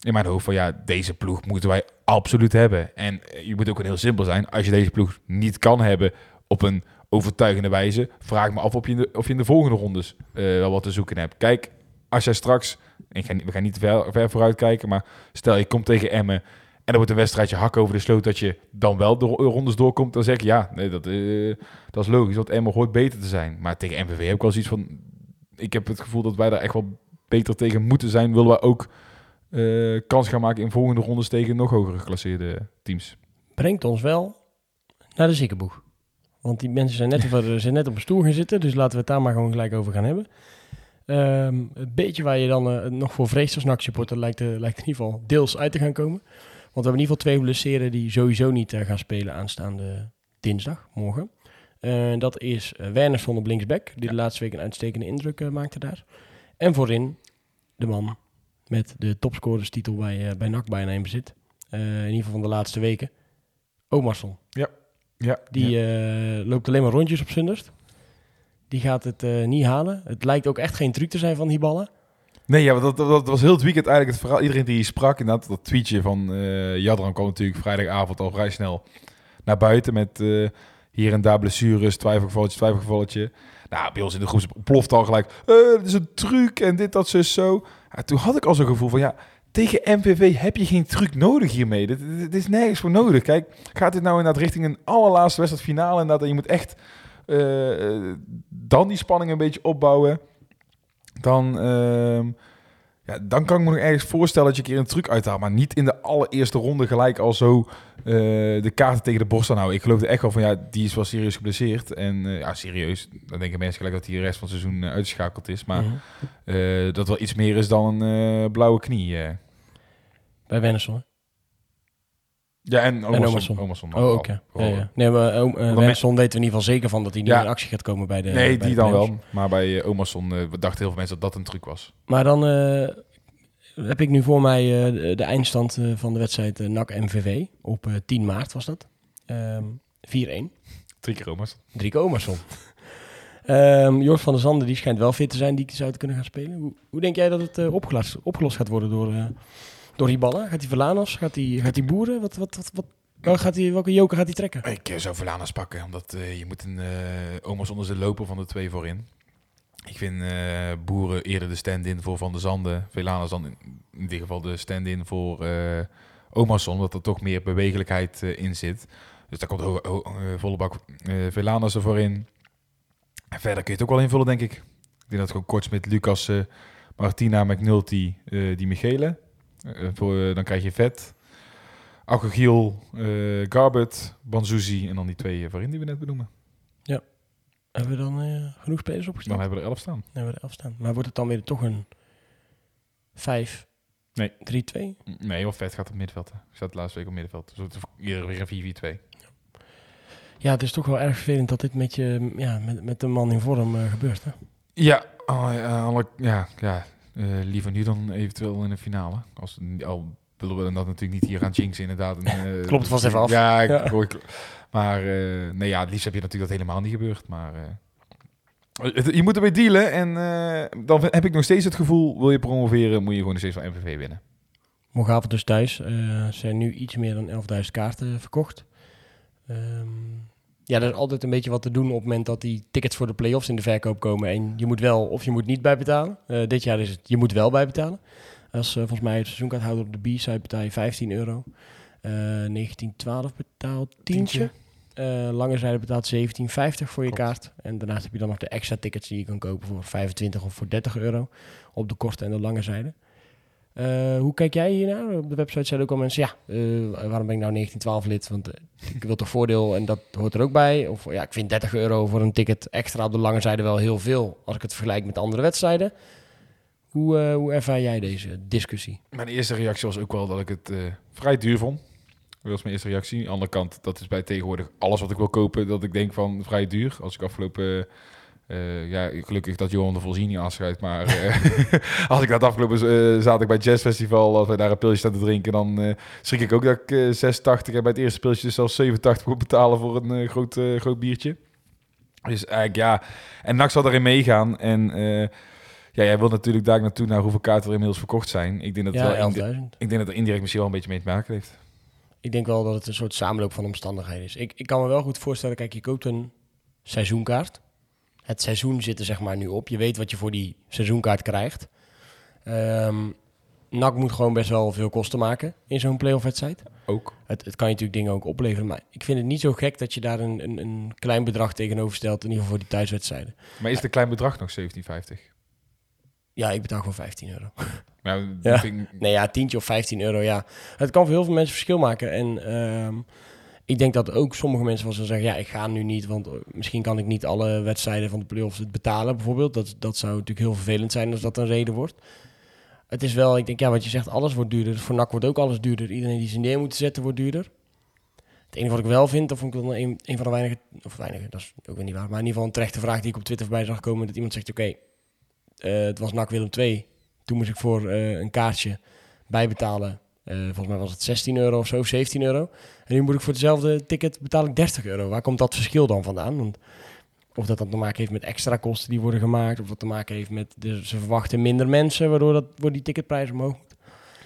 in mijn hoofd. Van ja, deze ploeg moeten wij absoluut hebben. En je moet ook heel simpel zijn. Als je deze ploeg niet kan hebben op een overtuigende wijze, vraag me af of je in de, of je in de volgende rondes wel wat te zoeken hebt. Kijk, als jij straks, ik ga, we gaan niet ver, ver vooruit kijken, maar stel je komt tegen Emmen en er wordt een wedstrijdje hak over de sloot dat je dan wel de ro- rondes doorkomt, dan zeg ik ja, nee, dat, eh, dat is logisch, want Emmen hoort beter te zijn. Maar tegen MVV heb ik wel zoiets van, ik heb het gevoel dat wij daar echt wel beter tegen moeten zijn, willen we ook eh, kans gaan maken in volgende rondes tegen nog hoger geclasseerde teams. Brengt ons wel naar de ziekenboeg. Want die mensen zijn net, zijn net op een stoel gaan zitten. Dus laten we het daar maar gewoon gelijk over gaan hebben. Ehm het beetje waar je dan eh, nog voor vreest als NAC-supporter lijkt, eh, lijkt in ieder geval deels uit te gaan komen. Want we hebben in ieder geval twee blesseren die sowieso niet eh, gaan spelen aanstaande dinsdag, morgen. Eh, dat is uh, Werner van op linksback, die de laatste week een uitstekende indruk eh, maakte daar. En voorin de man met de topscorerstitel bij, eh bij NAC bijna in bezit. Eh, in ieder geval van de laatste weken. Omarsson. Ja, Die eh, loopt alleen maar rondjes op Sundust. Die gaat het eh, niet halen. Het lijkt ook echt geen truc te zijn van die ballen. Nee, ja, dat, dat, was heel het weekend eigenlijk het verhaal. Iedereen die sprak, inderdaad, dat tweetje van eh Jadran kwam natuurlijk vrijdagavond al vrij snel naar buiten met eh, hier en daar blessures, twijfelgevalletje, twijfelgevalletje. Nou, bij ons in de groep ploft al gelijk, dit is een truc en dit, dat, zus, zo. Ja, toen had ik al zo'n gevoel van, ja, tegen MVV heb je geen truc nodig hiermee. Dit, is nergens voor nodig. Kijk, gaat dit nou inderdaad richting een allerlaatste wedstrijd finale inderdaad, je moet echt dan die spanning een beetje opbouwen. Dan, ehm, ja, dan kan ik me nog ergens voorstellen dat je een keer een truc uithaalt. Maar niet in de allereerste ronde gelijk al zo eh, de kaarten tegen de borst aan houden. Ik geloofde echt wel van ja, die is wel serieus geblesseerd. En eh, ja, serieus. Dan denken mensen gelijk dat hij de rest van het seizoen eh, uitgeschakeld is. Maar dat wel iets meer is dan een blauwe knie. Bij Wennersson. Ja, en Omerson. Oh, oké. Ja, ja. Nee, maar uh, weten we in ieder geval zeker van dat hij niet Ja. in actie gaat komen bij de nee, bij die de dan wel. Maar bij uh, Omerson eh, dachten heel veel mensen dat dat een truc was. Maar dan eh, heb ik nu voor mij de, eindstand van de wedstrijd eh, NAC MVV. Op eh, 10 maart was dat. Ehm 4-1. Drie keer Omerson. Drie Omerson. Ehm van der Zanden die schijnt wel fit te zijn, die zou het kunnen gaan spelen. Hoe, hoe denk jij dat het opgelost, opgelost gaat worden door, door die ballen? Gaat hij Verlanos? Gaat hij gaat die boeren? Wat, wat, wat, wat, gaat hij, welke joker gaat hij trekken? Ik eh, zou Verlanas pakken, omdat eh, je moet een uh, Omerson is de loper van de twee voorin. Ik vind Boeren eerder de stand-in voor Van der Zanden. Velanas dan in, dit geval de stand-in voor uh, Omerson, omdat er toch meer bewegelijkheid in zit. Dus daar komt volle bak Velanas ervoor in. En verder kun je het ook wel invullen, denk ik. Ik denk dat gewoon Kortsmit, Lucas, Martina, McNulty, die Michele. Eh, voor, dan krijg je vet, Agogiel, uh, Garbet, Banzuzi en dan die twee uh, waarin die we net benoemen. Hebben we dan eh, genoeg spelers opgesteld? Dan hebben we er elf staan. Dan hebben we er elf staan. Maar wordt het dan weer toch een 5? Nee. 3-2? Nee, of vet gaat op middenveld. Ik zat laatste week op middenveld. Dus het is ieder weer een 4-4-2. Ja, het is toch wel erg vervelend dat dit met, je, ja, met, met de man in vorm eh, gebeurt. Hè? Ja, eh, alle, ja, ja eh, liever nu dan eventueel in de finale. Als, al willen we dat natuurlijk niet hier aan Jinx inderdaad. En, eh, Klopt vast even af. Ja, ik, Ja. hoor- maar eh, nee, ja, het liefst heb je natuurlijk dat helemaal niet gebeurd. Maar eh, je moet ermee dealen. En eh, dan heb ik nog steeds het gevoel, wil je promoveren, moet je gewoon nog steeds van MVV winnen. Morgenavond dus thuis. Er zijn nu iets meer dan 11.000 kaarten verkocht. Ehm, ja, er is altijd een beetje wat te doen op het moment dat die tickets voor de play-offs in de verkoop komen. En je moet wel of je moet niet bijbetalen. Eh dit jaar is het, je moet wel bijbetalen. Als eh, volgens mij het seizoenkaarthouder op de B-side betaal je 15 euro. Eh 1912 betaalt tientje. Eh lange zijde betaalt 17,50 voor je Klopt. kaart. En daarnaast heb je dan nog de extra tickets die je kan kopen voor 25 of voor 30 euro. Op de korte en de lange zijde. Eh, hoe kijk jij hiernaar? Op de website zeiden ook al mensen, ja, eh, waarom ben ik nou 1912 lid? Want eh, ik wil toch voordeel en dat hoort er ook bij. Of ja, ik vind 30 euro voor een ticket extra op de lange zijde wel heel veel. Als ik het vergelijk met andere wedstrijden. Hoe, hoe ervaar jij deze discussie? Mijn eerste reactie was ook wel dat ik het vrij duur vond. Dat was mijn eerste reactie. Aan de andere kant, dat is bij tegenwoordig alles wat ik wil kopen, dat ik denk van vrij duur. Als ik afgelopen... eh, ja, gelukkig dat Johan de Volzini aanschrijft, maar eh, als ik dat afgelopen eh zaterdag bij het Jazz Festival, als wij daar een pilsje staan te drinken, dan schrik ik ook dat ik eh 86 en bij het eerste pilsje dus zelfs 87 moet betalen voor een groot, groot biertje. Dus eigenlijk ja, en NAC zal daarin meegaan en ja, jij wilt natuurlijk daar naartoe naar hoeveel kaarten er inmiddels verkocht zijn. Ik denk dat wel Ja, indi- 11.000. ik denk dat er indirect misschien wel een beetje mee te maken heeft. Ik denk wel dat het een soort samenloop van omstandigheden is. Ik, ik kan me wel goed voorstellen, kijk, je koopt een seizoenkaart. Het seizoen zit er zeg maar nu op. Je weet wat je voor die seizoenkaart krijgt. Ehm NAC moet gewoon best wel veel kosten maken in zo'n playoff wedstrijd. Ook. Het, het kan je natuurlijk dingen ook opleveren, maar ik vind het niet zo gek dat je daar een, een, een klein bedrag tegenover stelt, in ieder geval voor die thuiswedstrijden. Maar is het een klein bedrag nog 17,50? Ja, ik betaal gewoon 15 euro. Maar ja, vind Nee, ja, tientje of 15 euro, ja. Het kan voor heel veel mensen verschil maken. En ehm, ik denk dat ook sommige mensen wel zullen zeggen... ja, ik ga nu niet, want eh, misschien kan ik niet alle wedstrijden van de play-offs betalen, bijvoorbeeld. Dat, dat zou natuurlijk heel vervelend zijn als dat een reden wordt. Het is wel, ik denk, ja, wat je zegt, alles wordt duurder. Voor NAC wordt ook alles duurder. Iedereen die zijn neer moet zetten, wordt duurder. Het enige wat ik wel vind, vond ik dan een, een van de weinige... of weinige, dat is ook weer niet waar... maar in ieder geval een terechte vraag die ik op Twitter voorbij zag komen... dat iemand zegt, oké, eh, het was NAC Willem 2. Toen moest ik voor eh, een kaartje bijbetalen. Eh, volgens mij was het 16 euro of zo, of 17 euro. En nu moet ik voor hetzelfde ticket betaal ik 30 euro. Waar komt dat verschil dan vandaan? Want of dat dan te maken heeft met extra kosten die worden gemaakt, of dat te maken heeft met de, ze verwachten minder mensen, waardoor dat wordt die ticketprijs omhoog.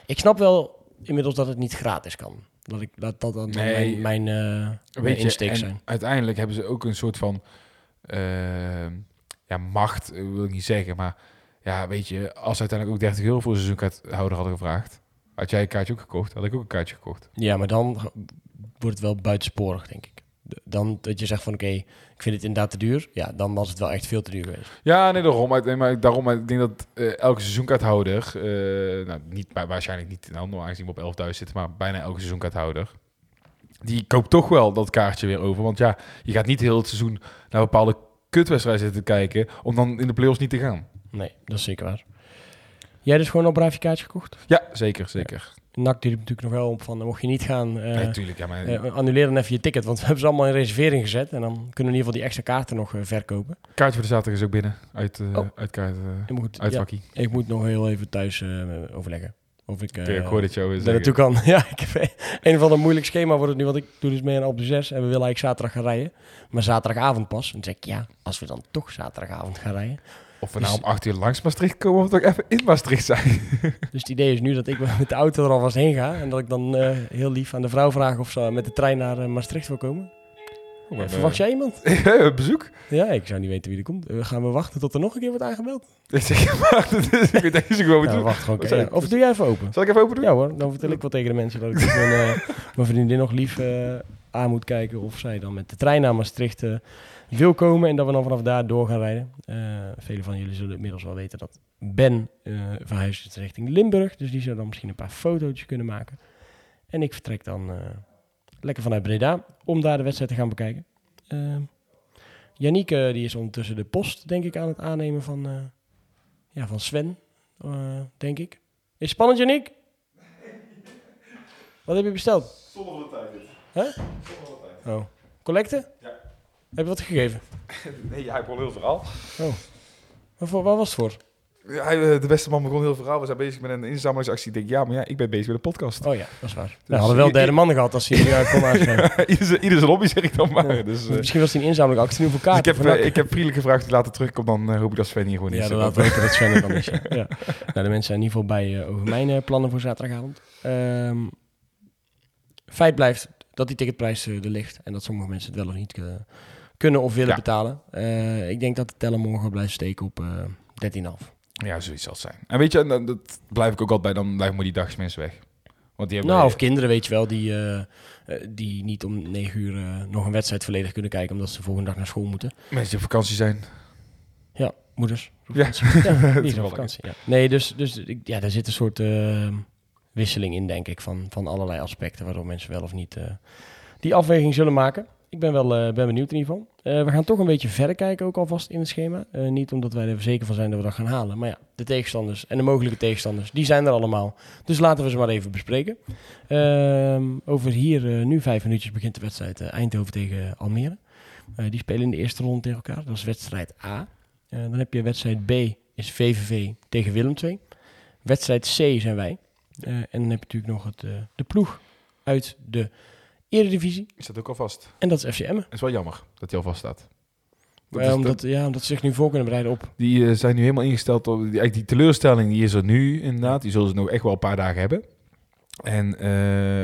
Ik snap wel inmiddels dat het niet gratis kan. Dat ik dat dat dan Nee. mijn, mijn, je, insteek zijn. uiteindelijk hebben ze ook een soort van eh, ja, macht, wil ik niet zeggen, maar ja, weet je, als ze uiteindelijk ook 30 euro voor een seizoenkaarthouder hadden gevraagd, had jij een kaartje ook gekocht, had ik ook een kaartje gekocht. Ja, maar dan wordt het wel buitensporig, denk ik. Dan dat je zegt van oké, ik vind het inderdaad te duur. Ja, dan was het wel echt veel te duur geweest. Ja, nee, daarom. Maar, nee, maar daarom, maar ik denk dat eh, elke seizoenkaarthouder, eh, nou, niet, maar waarschijnlijk niet, nou, normaal gezien op 11.000 zitten, maar bijna elke seizoenkaarthouder, die koopt toch wel dat kaartje weer over. Want ja, je gaat niet heel het seizoen naar bepaalde kutwedstrijden zitten kijken, om dan in de play-offs niet te gaan. Nee, dat is zeker waar. Jij dus gewoon op braaf je kaartje gekocht? Ja, zeker, zeker. NAC die natuurlijk nog wel op van, mocht je niet gaan, nee, tuurlijk, ja, maar eh, annuleer dan even je ticket. Want we hebben ze allemaal in reservering gezet. En dan kunnen we in ieder geval die extra kaarten nog eh, verkopen. kaartje voor de zaterdag is ook binnen, uit, Oh. uit kaart, Ik moet, uit ja, ik moet nog heel even thuis overleggen. Of ik, ik hoor dit jou naartoe kan. Ja, ik heb een of ander moeilijk schema wordt het nu. Want ik doe dus mee aan op de 6 en we willen eigenlijk zaterdag gaan rijden. Maar zaterdagavond pas. En dan zeg ik, ja, als we dan toch zaterdagavond gaan rijden. Of we nou Dus- om 8 uur langs Maastricht komen of toch even in Maastricht zijn. Dus het idee is nu dat ik met de auto er alvast heen ga. En dat ik dan eh, heel lief aan de vrouw vraag of ze met de trein naar eh, Maastricht wil komen. Oh, maar, Verwacht eh, jij iemand? bezoek? Ja, ik zou niet weten wie er komt. Gaan we wachten tot er nog een keer wordt aangebeld? Ik zeg, is- ik weet deze gewoon doen. wachten gewoon. Ja? Of doe jij even open? Zal ik even open doen? Ja hoor, dan vertel ik wel tegen de mensen dat ik dus mijn, mijn vriendin nog lief aan moet kijken of zij dan met de trein naar Maastricht wil komen en dat we dan vanaf daar door gaan rijden. Eh velen van jullie zullen inmiddels wel weten dat Ben eh verhuist richting Limburg, dus die zou dan misschien een paar fotootjes kunnen maken. En ik vertrek dan eh, lekker vanuit Breda om daar de wedstrijd te gaan bekijken. Uh, die is ondertussen de post, denk ik, aan het aannemen van, ja, van Sven, denk ik. Is spannend, Yannick? Wat heb je besteld? Zonder de tijd. Oh. Collecte? Ja. Heb je wat gegeven? Nee, hij begon heel verhaal. Voor, wat was het voor? Hij, eh, de beste man begon heel verhaal. We zijn bezig met een inzamelingsactie. Ik denk, ja, maar ja, ik ben bezig met een podcast. Oh ja, dat is waar. we hadden wel derde man gehad als hij nu kon aanschrijven. ieder, zijn- ieder zijn lobby, zeg ik dan maar. Ja. Dus, eh, Misschien was hij een inzamelactie nu voor dus ik, heb, eh, ik heb vriendelijk gevraagd of hij later terugkomt. Dan hoop ik dat Sven hier gewoon is. ja, dan laten we dat Sven er dan is. Ja. Ja. Nou, de mensen zijn in ieder geval bij over mijn plannen voor zaterdagavond. Ehm, feit blijft dat die ticketprijs er ligt. En dat sommige mensen het wel of niet kunnen of willen Ja. betalen. Eh, ik denk dat de teller morgen blijft steken op eh 13,5. Ja, zoiets zal het zijn. En weet je, en dan- dat blijf ik ook altijd bij. Dan blijven maar die dagsmensen weg. Want die hebben... Nou, of kinderen, weet je wel, die, eh, eh, die niet om 9 uur eh, nog een wedstrijd volledig kunnen kijken omdat ze de volgende dag naar school moeten. mensen die op vakantie zijn. Ja, moeders. Ja. die wel op vakantie. Ja. Nee, dus, dus ik- ja, daar zit een soort eh, wisseling in, denk ik, van, van allerlei aspecten waardoor mensen wel of niet eh, die afweging zullen maken. Ik ben wel eh, ben benieuwd in ieder geval. Eh, we gaan toch een beetje verder kijken, ook alvast in het schema. Eh, niet omdat wij er zeker van zijn dat we dat gaan halen. Maar ja, de tegenstanders en de mogelijke tegenstanders, die zijn er allemaal. Dus laten we ze maar even bespreken. Ehm, over hier, nu vijf minuutjes, begint de wedstrijd Eindhoven tegen Almere. Die spelen in de eerste ronde tegen elkaar. Dat is wedstrijd A. Dan heb je wedstrijd B, is VVV tegen Willem II. Wedstrijd C zijn wij. En dan heb je natuurlijk nog het, de ploeg uit de Eredivisie. Is dat ook al vast? En dat is FC Emmen. Het is wel jammer dat hij al vast staat. Dat is- omdat, ja, omdat ze zich nu voor kunnen bereiden op. Die eh, zijn nu helemaal ingesteld op... Die, eigenlijk die teleurstelling die is er nu inderdaad. Die zullen ze nog echt wel een paar dagen hebben. En, eh,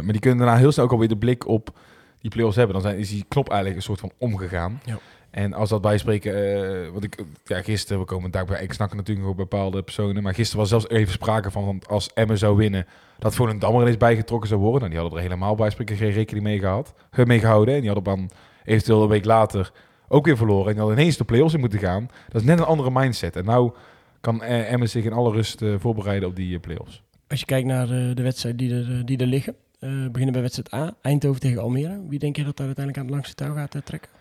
maar die kunnen daarna heel snel ook alweer de blik op die play-offs hebben. Dan zijn, is die knop eigenlijk een soort van omgegaan. Ja. En als dat bijspreken... eh wat ik, ja, gisteren, we komen daar bij... Ik snap natuurlijk ook bepaalde personen. Maar gisteren was zelfs even sprake van... Want als Emmen zou winnen... Dat Volendam er ineens bijgetrokken zou worden. Nou, die hadden er helemaal bij spreken geen rekening mee, gehad, eh, mee gehouden. En die hadden dan eventueel een week later ook weer verloren. En die ineens de play-offs in moeten gaan. Dat is net een andere mindset. En nou kan eh, Emmen zich in alle rust voorbereiden op die play-offs. Als je kijkt naar eh, de wedstrijden die er, die er liggen. beginnen bij wedstrijd A, Eindhoven tegen Almere. Wie denk je dat daar uiteindelijk aan het langste touw gaat trekken?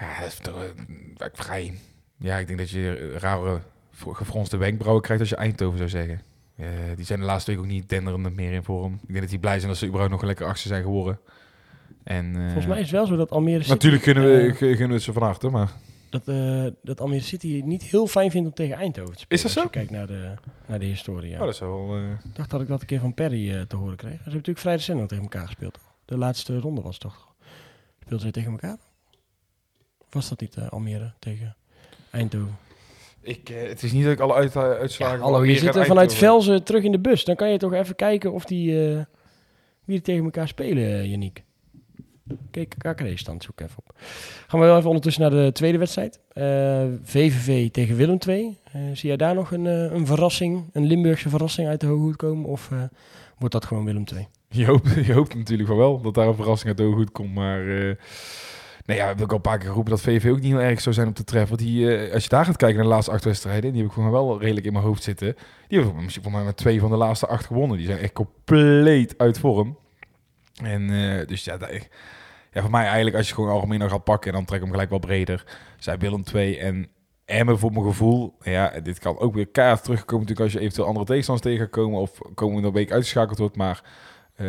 Ja, dat is toch eh, vrij. Ja, ik denk dat je rare fro- gefronste wenkbrauwen krijgt als je Eindhoven zou zeggen. Eh, die zijn de laatste week ook niet denderend meer in vorm. Ik denk dat die blij zijn dat ze überhaupt nog een lekker achter zijn geworden. En, eh, Volgens mij is het wel zo dat Almere City, Natuurlijk kunnen we, eh, g- gunnen we het ze van harte, maar... dat, eh, dat Almere City niet heel fijn vindt om tegen Eindhoven te spelen. Is dat Als je kijkt naar de, naar de historie. Ja. Oh, dat is wel... eh, Ik dacht dat ik dat een keer van Perry eh, te horen kreeg. Ze hebben natuurlijk vrij recent tegen elkaar gespeeld. De laatste ronde was het toch? Speelden ze tegen elkaar? Was dat niet eh, Almere tegen Eindhoven? ik, eh, het is niet dat ik alle uit, uitslagen... Ja, hallo, je zit er vanuit Velzen terug in de bus. Dan kan je toch even kijken of die, eh, wie er tegen elkaar spelen, uh, Yannick. Kijk, KKD-stand zoek even op. Gaan we wel even ondertussen naar de tweede wedstrijd. Eh, VVV tegen Willem II. Eh, zie jij daar nog een, eh, een verrassing, een Limburgse verrassing uit de hoge hoed komen? Of eh, wordt dat gewoon Willem II? Je hoopt, je hoopt natuurlijk van wel dat daar een verrassing uit de goed komt. Maar uh, nou ja, we hebben ook al een paar keer geroepen dat VV ook niet heel erg zou zijn om te treffen. Want die, uh, als je daar gaat kijken naar de laatste acht wedstrijden, die heb ik gewoon wel redelijk in mijn hoofd zitten. Die hebben misschien voor mij met twee van de laatste acht gewonnen. Die zijn echt compleet uit vorm. En uh, dus ja, dat, ja, voor mij eigenlijk als je gewoon algemeen nog gaat pakken en dan trek ik hem gelijk wel breder. Zij Willem 2 en Emmen voor mijn gevoel. Ja, dit kan ook weer keihard terugkomen natuurlijk als je eventueel andere tegenstanders tegen gaat komen of komende week uitgeschakeld wordt. Maar uh,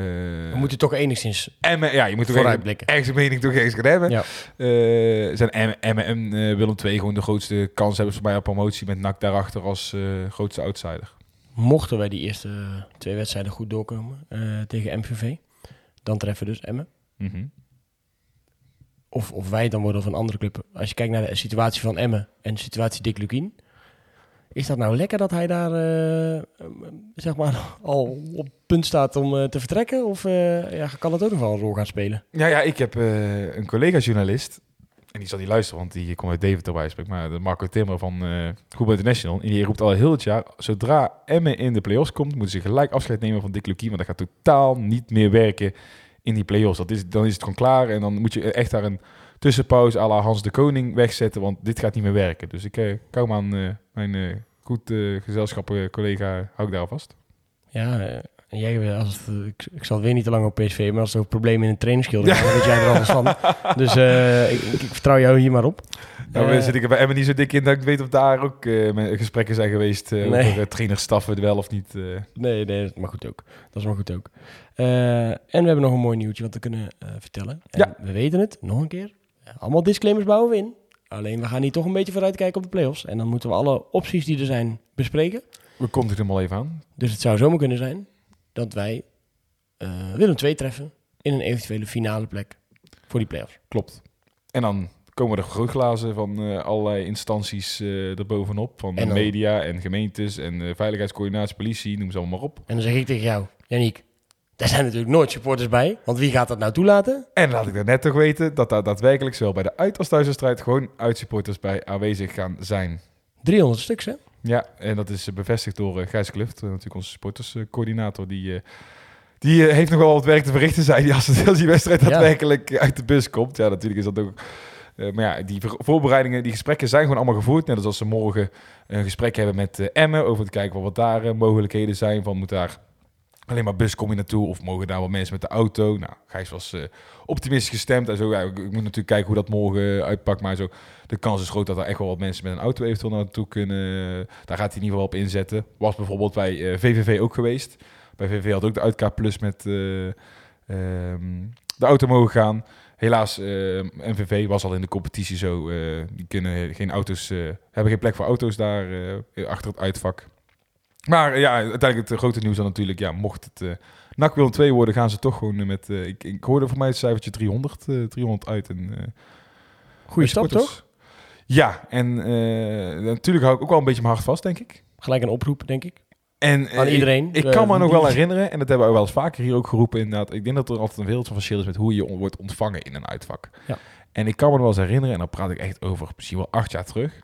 we moeten toch enigszins Emmen, ja, je moet toch vooruitblikken. Ergens een mening toch eens gaan hebben. Ja. Uh, zijn Emmen, Emmen en uh, Willem II gewoon de grootste kans hebben voor mij op promotie met NAC daarachter als grootste outsider. Mochten wij die eerste twee wedstrijden goed doorkomen tegen MVV, dan treffen we dus Emmen. Mm -hmm. of, of wij dan worden een andere club. Als je kijkt naar de situatie van Emmen en de situatie Dick Lukien. Is dat nou lekker dat hij daar uh, zeg maar al op punt staat om uh, te vertrekken? Of uh, ja, kan het ook nog wel een rol gaan spelen? Ja, ja ik heb eh, een collega-journalist. En die zal niet luisteren, want die komt uit Deventer bij spreken. Maar de Marco Timmer van uh, International. En die roept al heel het jaar, zodra Emmen in de play-offs komt, moeten ze gelijk afscheid nemen van Dick Lukien. Want dat gaat totaal niet meer werken in die play-offs. Dat is, dan is het gewoon klaar. En dan moet je echt daar een tussenpauze à la Hans de Koning wegzetten. Want dit gaat niet meer werken. Dus ik uh, kou me aan uh, mijn uh, goed eh, gezelschap, eh, collega, hou ik daar alvast. Ja, eh, jij, eh, als het, eh, ik, ik zal weer niet te lang op PSV, maar als er ook problemen in een trainingsschilder gaan, dan weet jij er alles van. Dus eh, ik, ik, ik vertrouw jou hier maar op. Nou, Eh, zit ik er bij Emmen niet zo dik in dat ik weet of daar ook eh, gesprekken zijn geweest eh, Nee. over trainerstaffen wel of niet. eh. Nee, nee, dat mag goed ook. Dat is maar goed ook. Eh, en we hebben nog een mooi nieuwtje wat we kunnen eh, vertellen. En Ja. We weten het, nog een keer. Allemaal disclaimers bouwen we in. Alleen we gaan hier toch een beetje vooruitkijken op de play-offs. En dan moeten we alle opties die er zijn bespreken. We komt er al even aan. Dus het zou zomaar kunnen zijn dat wij eh, Willem II treffen in een eventuele finale plek voor die play-offs. Klopt. En dan komen er grootglazen van eh, allerlei instanties eh erbovenop. Van En dan- media en gemeentes en eh, veiligheidscoördinatie, politie, noem ze allemaal maar op. En dan zeg ik tegen jou, Janiek, daar zijn natuurlijk nooit supporters bij. Want wie gaat dat nou toelaten? En laat ik daar net toch weten dat daar daadwerkelijk zowel bij de uit- als thuiswedstrijd gewoon uitsupporters bij aanwezig gaan zijn. 300 stuks, hè? Ja, en dat is eh, bevestigd door eh, Gijs Kluft, eh, natuurlijk onze supporterscoördinator. Die, die heeft nog wel wat werk te verrichten, zei hij, als, die wedstrijd Ja. daadwerkelijk uit de bus komt. Ja, natuurlijk is dat ook... maar ja, die voorbereidingen, die gesprekken zijn gewoon allemaal gevoerd. Net als als ze morgen een gesprek hebben met Emmen, over te kijken wat daar mogelijkheden zijn. Van moet daar alleen maar bus kom je naartoe of mogen daar wel mensen met de auto? Nou, Gijs was eh, optimistisch gestemd en zo. Ja, ik, moet natuurlijk kijken hoe dat morgen eh, uitpakt, maar zo de kans is groot dat er echt wel wat mensen met een auto eventueel naartoe kunnen. Daar gaat hij in ieder geval op inzetten. Was bijvoorbeeld bij eh, VVV ook geweest. Bij VVV had ook de Uitkaart Plus met eh, ehm, de auto mogen gaan. Helaas, eh, MVV was al in de competitie zo. eh, die kunnen geen auto's, eh, hebben geen plek voor auto's daar eh, achter het uitvak. Maar ja, uiteindelijk het grote nieuws dan natuurlijk. Ja, mocht het uh, NAC Willem 2 worden, gaan ze toch gewoon met... eh, ik, ik hoorde voor mij het cijfertje 300, eh 300 uit. En, Goeie met stap, toch? Ja, en eh, natuurlijk hou ik ook wel een beetje mijn hart vast, denk ik. Gelijk een oproep, denk ik. En, Aan iedereen. Ik, ik kan me nog wel herinneren, en dat hebben we wel eens vaker hier ook geroepen inderdaad. Ik denk dat er altijd een wereld van verschil is met hoe je on- wordt ontvangen in een uitvak. Ja. En ik kan me nog wel eens herinneren, en dan praat ik echt over misschien wel acht jaar terug,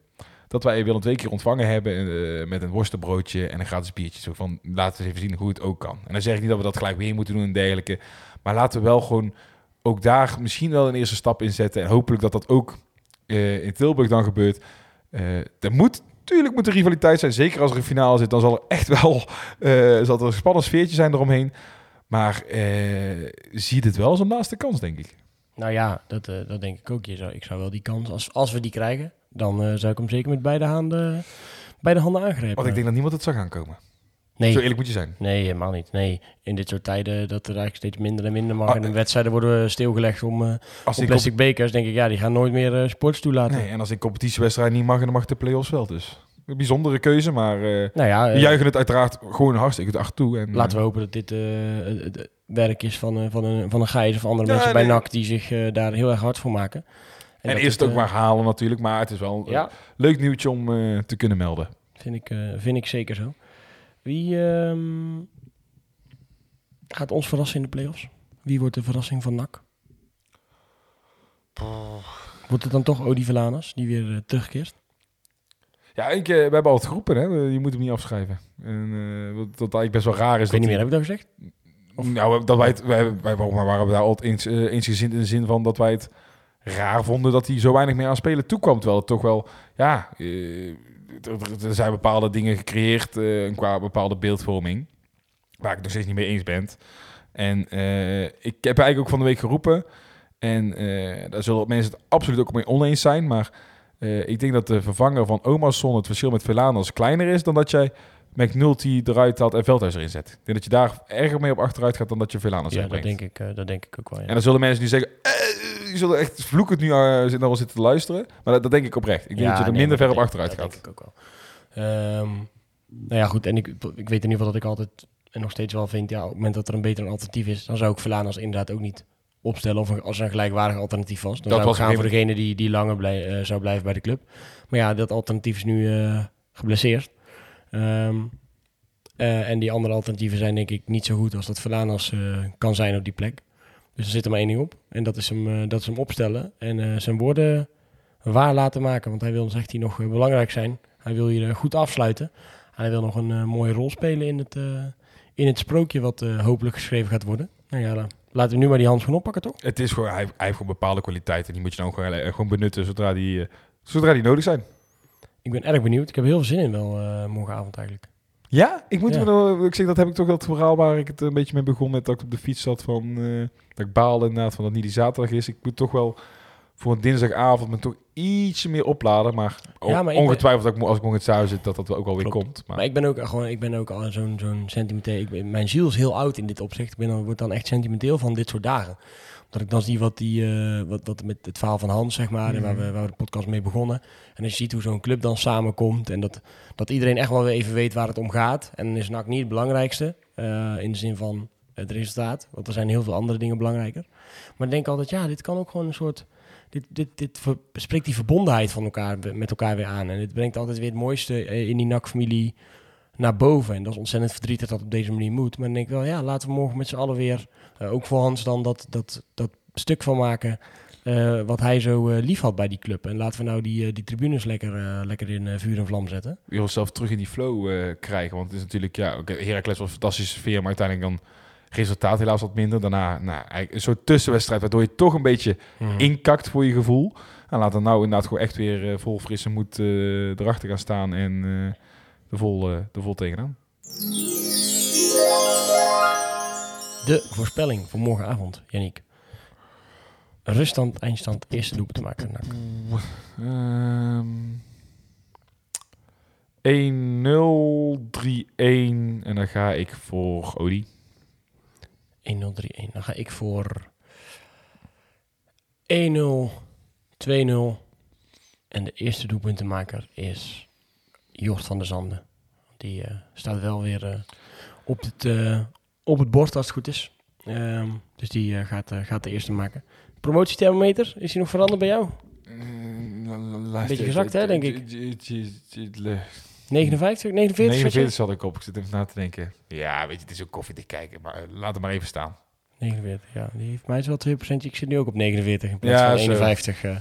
dat wij Willem twee keer ontvangen hebben eh, met een worstenbroodje en een gratis biertje. Zo van, laten we eens even zien hoe het ook kan. En dan zeg ik niet dat we dat gelijk weer moeten doen en dergelijke. Maar laten we wel gewoon ook daar misschien wel een eerste stap in zetten. En hopelijk dat dat ook eh, in Tilburg dan gebeurt. Eh er moet, tuurlijk moet er rivaliteit zijn. Zeker als er een finale zit, dan zal er echt wel zal er een spannend sfeertje zijn eromheen. Maar zie dit wel als een laatste kans, denk ik. Nou ja, dat, dat denk ik ook. Ik zou wel die kans, als, als we die krijgen, dan eh, zou ik hem zeker met beide handen, beide handen aangrijpen. Want ik denk dat niemand het zou gaan komen. nee, Zo eerlijk moet je zijn. nee, helemaal niet. Nee, in dit soort tijden dat er eigenlijk steeds minder en minder mag. Ah, en de eh, wedstrijden worden stilgelegd om, eh Als om plastic bekers. denk ik, ja, die gaan nooit meer eh, sports toelaten. Nee, en als in competitiewedstrijd niet mag, dan mag de play-offs wel. Dus een bijzondere keuze, maar eh Nou ja, we juichen het uiteraard gewoon hartstikke hard toe. En, laten we hopen dat dit het- het werk is van, van, een, van een Gijs of andere Ja, mensen bij nee. NAC die zich daar heel erg hard voor maken. En, eerst het, ook eh, maar halen natuurlijk, maar het is wel een Ja, leuk nieuwtje om eh, te kunnen melden. Vind ik, eh, vind ik zeker zo. Wie ehm, gaat ons verrassen in de play-offs? Wie wordt de verrassing van NAC? Wordt het dan toch Odi Velanas, die weer eh, terugkeert? Ja, ik, eh, we hebben al het geroepen, hè? je moet hem niet afschrijven. En, eh, wat, wat eigenlijk best wel raar is. Ik weet niet meer, heb ik dat gezegd? hij- Nou, dat wij het, wij, wij maar waren we daar altijd eens, eh, eensgezind in de zin van dat wij het raar vonden dat hij zo weinig meer aan spelen toekwam. Terwijl het toch wel, ja, eh, er, zijn bepaalde dingen gecreëerd eh, qua bepaalde beeldvorming. Waar ik het nog steeds niet mee eens ben. En eh, ik heb eigenlijk ook van de week geroepen. En daar zullen mensen het absoluut ook mee oneens zijn. Maar ik denk dat de vervanger van Omarsson het verschil met Velanas kleiner is dan dat jij McNulty eruit haalt en Veldhuis erin zet. Ik denk dat je daar erger mee op achteruit gaat dan dat je Velanas Ja, dat denk, ik, eh, dat denk ik ook wel. Ja. En dan zullen mensen nu zeggen, eh, die zullen echt vloekend nu uh, zitten, wel zitten te luisteren. Maar dat, dat denk ik oprecht. Ik denk Ja, dat je er nee, minder ver op achteruit gaat. Dat denk ik ook wel. Ehm, nou ja, goed. En ik, ik weet in ieder geval dat ik altijd en nog steeds wel vind, ja, op het moment dat er een beter alternatief is, dan zou ik Velanas inderdaad ook niet opstellen of als er een gelijkwaardig alternatief was. Dan Dat zou was gaan voor degene die, die langer blij, eh, zou blijven bij de club. Maar ja, dat alternatief is nu eh, geblesseerd. Ehm, eh, en die andere alternatieven zijn denk ik niet zo goed als dat Velanas eh, kan zijn op die plek. Dus er zit er maar één ding op. En dat is hem, eh, dat is hem opstellen. En zijn woorden waar laten maken. Want hij wil, zegt hij, nog belangrijk zijn. Hij wil hier goed afsluiten. En hij wil nog een mooie rol spelen in het, in het sprookje wat hopelijk geschreven gaat worden. Nou ja, laten we nu maar die handschoen oppakken, toch? Het is gewoon, hij, hij heeft gewoon bepaalde kwaliteiten. Die moet je dan gewoon, gewoon benutten zodra die, zodra die nodig zijn. Ik ben erg benieuwd. Ik heb heel veel zin in wel eh, morgenavond eigenlijk. Ja, ik moet Ja. me nog- ik zeg dat heb ik toch dat verhaal waar ik het een beetje mee begon met dat ik op de fiets zat van eh, dat ik baalde inderdaad van dat niet die zaterdag is. Ik moet toch wel voor een dinsdagavond me toch ietsje meer opladen, maar, Ja, maar ben- ongetwijfeld dat ik als ik morgen het thuis zit dat dat ook wel weer Klopt. komt. Maar, Maar ik ben ook gewoon, ik ben ook al zo'n zo'n sentimenteel. Ik ben, mijn ziel is heel oud in dit opzicht. Ik ben dan, word dan echt sentimenteel van dit soort dagen. Dat ik dan zie wat die, eh, wat, wat met het verhaal van Hans, zeg maar, en waar we, waar we de podcast mee begonnen. En als je ziet hoe zo'n club dan samenkomt en dat, dat iedereen echt wel weer even weet waar het om gaat. En dan is NAC niet het belangrijkste, eh, in de zin van het resultaat. Want er zijn heel veel andere dingen belangrijker. Maar ik denk altijd, ja, dit kan ook gewoon een soort... Dit, dit, dit spreekt die verbondenheid van elkaar, met elkaar weer aan. En het brengt altijd weer het mooiste eh, in die NAC-familie naar boven. En dat is ontzettend verdrietig dat het op deze manier moet. Maar dan denk ik wel, ja, laten we morgen met z'n allen weer, eh, ook voor Hans dan, dat, dat, dat stuk van maken eh, wat hij zo eh, lief had bij die club. En laten we nou die, die tribunes lekker, lekker in vuur en vlam zetten. je wil zelf terug in die flow krijgen. Want het is natuurlijk, ja, Heracles was een fantastische sfeer, maar uiteindelijk dan resultaat helaas wat minder. Daarna nou, een soort tussenwedstrijd, waardoor je toch een beetje inkakt voor je gevoel. En laat dan nou inderdaad gewoon echt weer vol frisse moed erachter gaan staan en er, vol, eh er vol tegenaan. De voorspelling voor morgenavond, Yannick. Ruststand, eindstand, eerste doelpunt te maken. Ehm 1-0, 3-1 en dan ga ik voor Odi. 1-0, 3-1. Dan ga ik voor 1-0, 2-0. En de eerste doelpuntenmaker is Jort van der Zanden. Die eh, staat wel weer eh, op, het, eh, op het bord als het goed is. Ehm, dus die gaat, gaat de eerste maken. Promotiethermometer, is die nog veranderd bij jou? Een Beetje gezakt, hè, denk ik. 59, 49? 49 zat ik op. Ik zit even na te denken. Ja, weet je, het is ook koffie te kijken. Maar laat het maar even staan. 49, ja. Die heeft mij wel 2%. Ik zit nu ook op 49 in plaats Ja, van zo. 51. eh,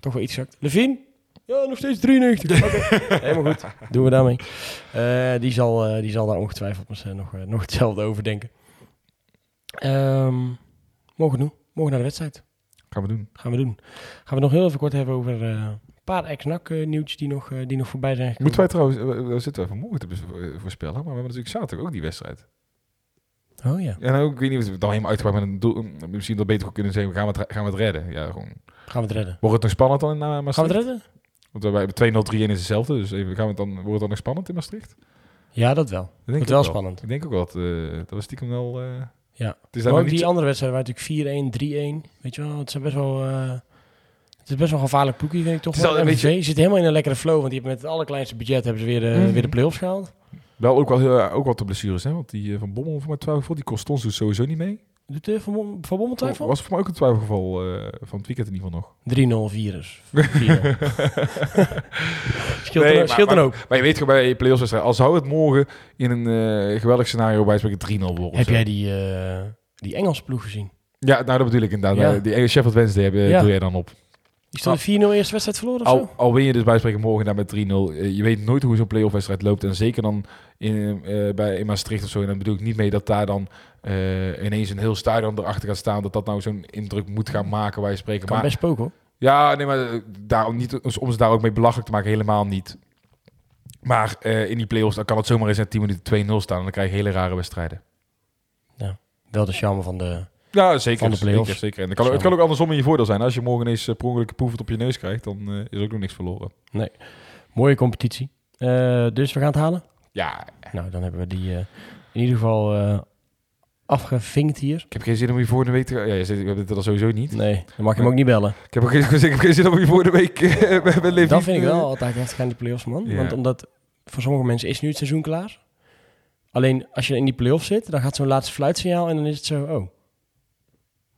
toch wel iets zakt. Levine? Ja, nog steeds 93. Oké, helemaal goed. Doen we daarmee. Eh, die, zal, eh, die zal daar ongetwijfeld nog, eh, nog hetzelfde over denken. Ehm morgen doen. Morgen naar de wedstrijd. Gaan we doen. Gaan we doen. Gaan we nog heel even kort hebben over eh, een paar ex-NAC eh, nieuwtjes die nog, eh, die nog voorbij zijn gekomen. Moeten wij trouwens, we zitten we vanmorgen te voorspellen, maar we hebben natuurlijk zaterdag ook die wedstrijd. Oh ja. En ook, ik weet niet of we het dan helemaal uitgebreid met een doel, misschien dat beter kunnen zeggen, gaan we het, gaan we het redden? Ja, gewoon. Gaan we het redden? Wordt het nog spannend dan in uh, Maastricht? Gaan we het redden? Want wij hebben 2-0, 3-1 is hetzelfde, dus even, gaan we het dan, wordt het dan nog spannend in Maastricht? Ja, dat wel. Dat Wordt wel ook spannend. Ik denk ook wel dat, eh, dat was stiekem wel... eh, Ja. Het is ook die andere wedstrijden waren natuurlijk 4-1, 3-1. Weet je wel, het zijn best wel... eh, het is best wel een gevaarlijk ploegje, vind ik toch. Het is wel. MVV zit helemaal in een lekkere flow, want die hebben met het allerkleinste budget hebben ze weer de, Mhm. weer de play-offs gehaald. Wel ook wel ook wat de blessures, hè? Want die van Bommel voor mij twijfelgeval, die kost ons dus sowieso niet mee. Doet de Van, van Bommel twijfel? Was voor mij ook een twijfelgeval eh, van het weekend in ieder geval nog. 3-0 virus. 4-0. scheelt Nee, er, scheelt maar- ook. Maar je weet gewoon bij je play-offs wedstrijd, al zou het morgen in een eh, geweldig scenario bij spreken 3-0 worden. Heb jij die, eh, die Engelse ploeg gezien? Ja, nou dat bedoel ik inderdaad. Ja. Die Sheffield Wednesday heb, Ja. doe jij dan op. Die stond 4-0 eerste wedstrijd verloren of Al, zo? al win je dus bij spreken morgen daar met 3-0. eh, je weet nooit hoe zo'n play-off wedstrijd loopt. En zeker dan in, eh, bij, in Maastricht of zo. En dan bedoel ik niet mee dat daar dan eh, ineens een heel stadion erachter gaat staan. Dat dat nou zo'n indruk moet gaan maken waar je spreken. Kan Maar, best spoken hoor. ja, nee, maar daarom niet, om ze daar ook mee belachelijk te maken, helemaal niet. Maar in die play-offs dan kan het zomaar eens in 10 minuten 2-0 staan. En dan krijg je hele rare wedstrijden. Wel de charme van de... Ja, zeker. Van de. Zeker, zeker. En het kan, het kan ook andersom in je voordeel zijn. Als je morgen ineens uh, per ongeluk op je neus krijgt, dan eh, is ook nog niks verloren. Mooie competitie. Eh, dus we gaan het halen? Ja, Nou, dan hebben we die eh, in ieder geval eh, afgevinkt hier. ik heb geen zin om je volgende week te... Ja, je zegt, ik heb dit al sowieso niet. Nee, dan mag je hem ook niet bellen. Ik heb ook geen, ik heb geen zin om je volgende week uh, met. Dat vind ik wel altijd echt gaan die play-offs, man. Ja. Want omdat voor sommige mensen is nu het seizoen klaar. Alleen als je in die play-offs zit, dan gaat zo'n laatste fluitsignaal en dan is het zo, oh,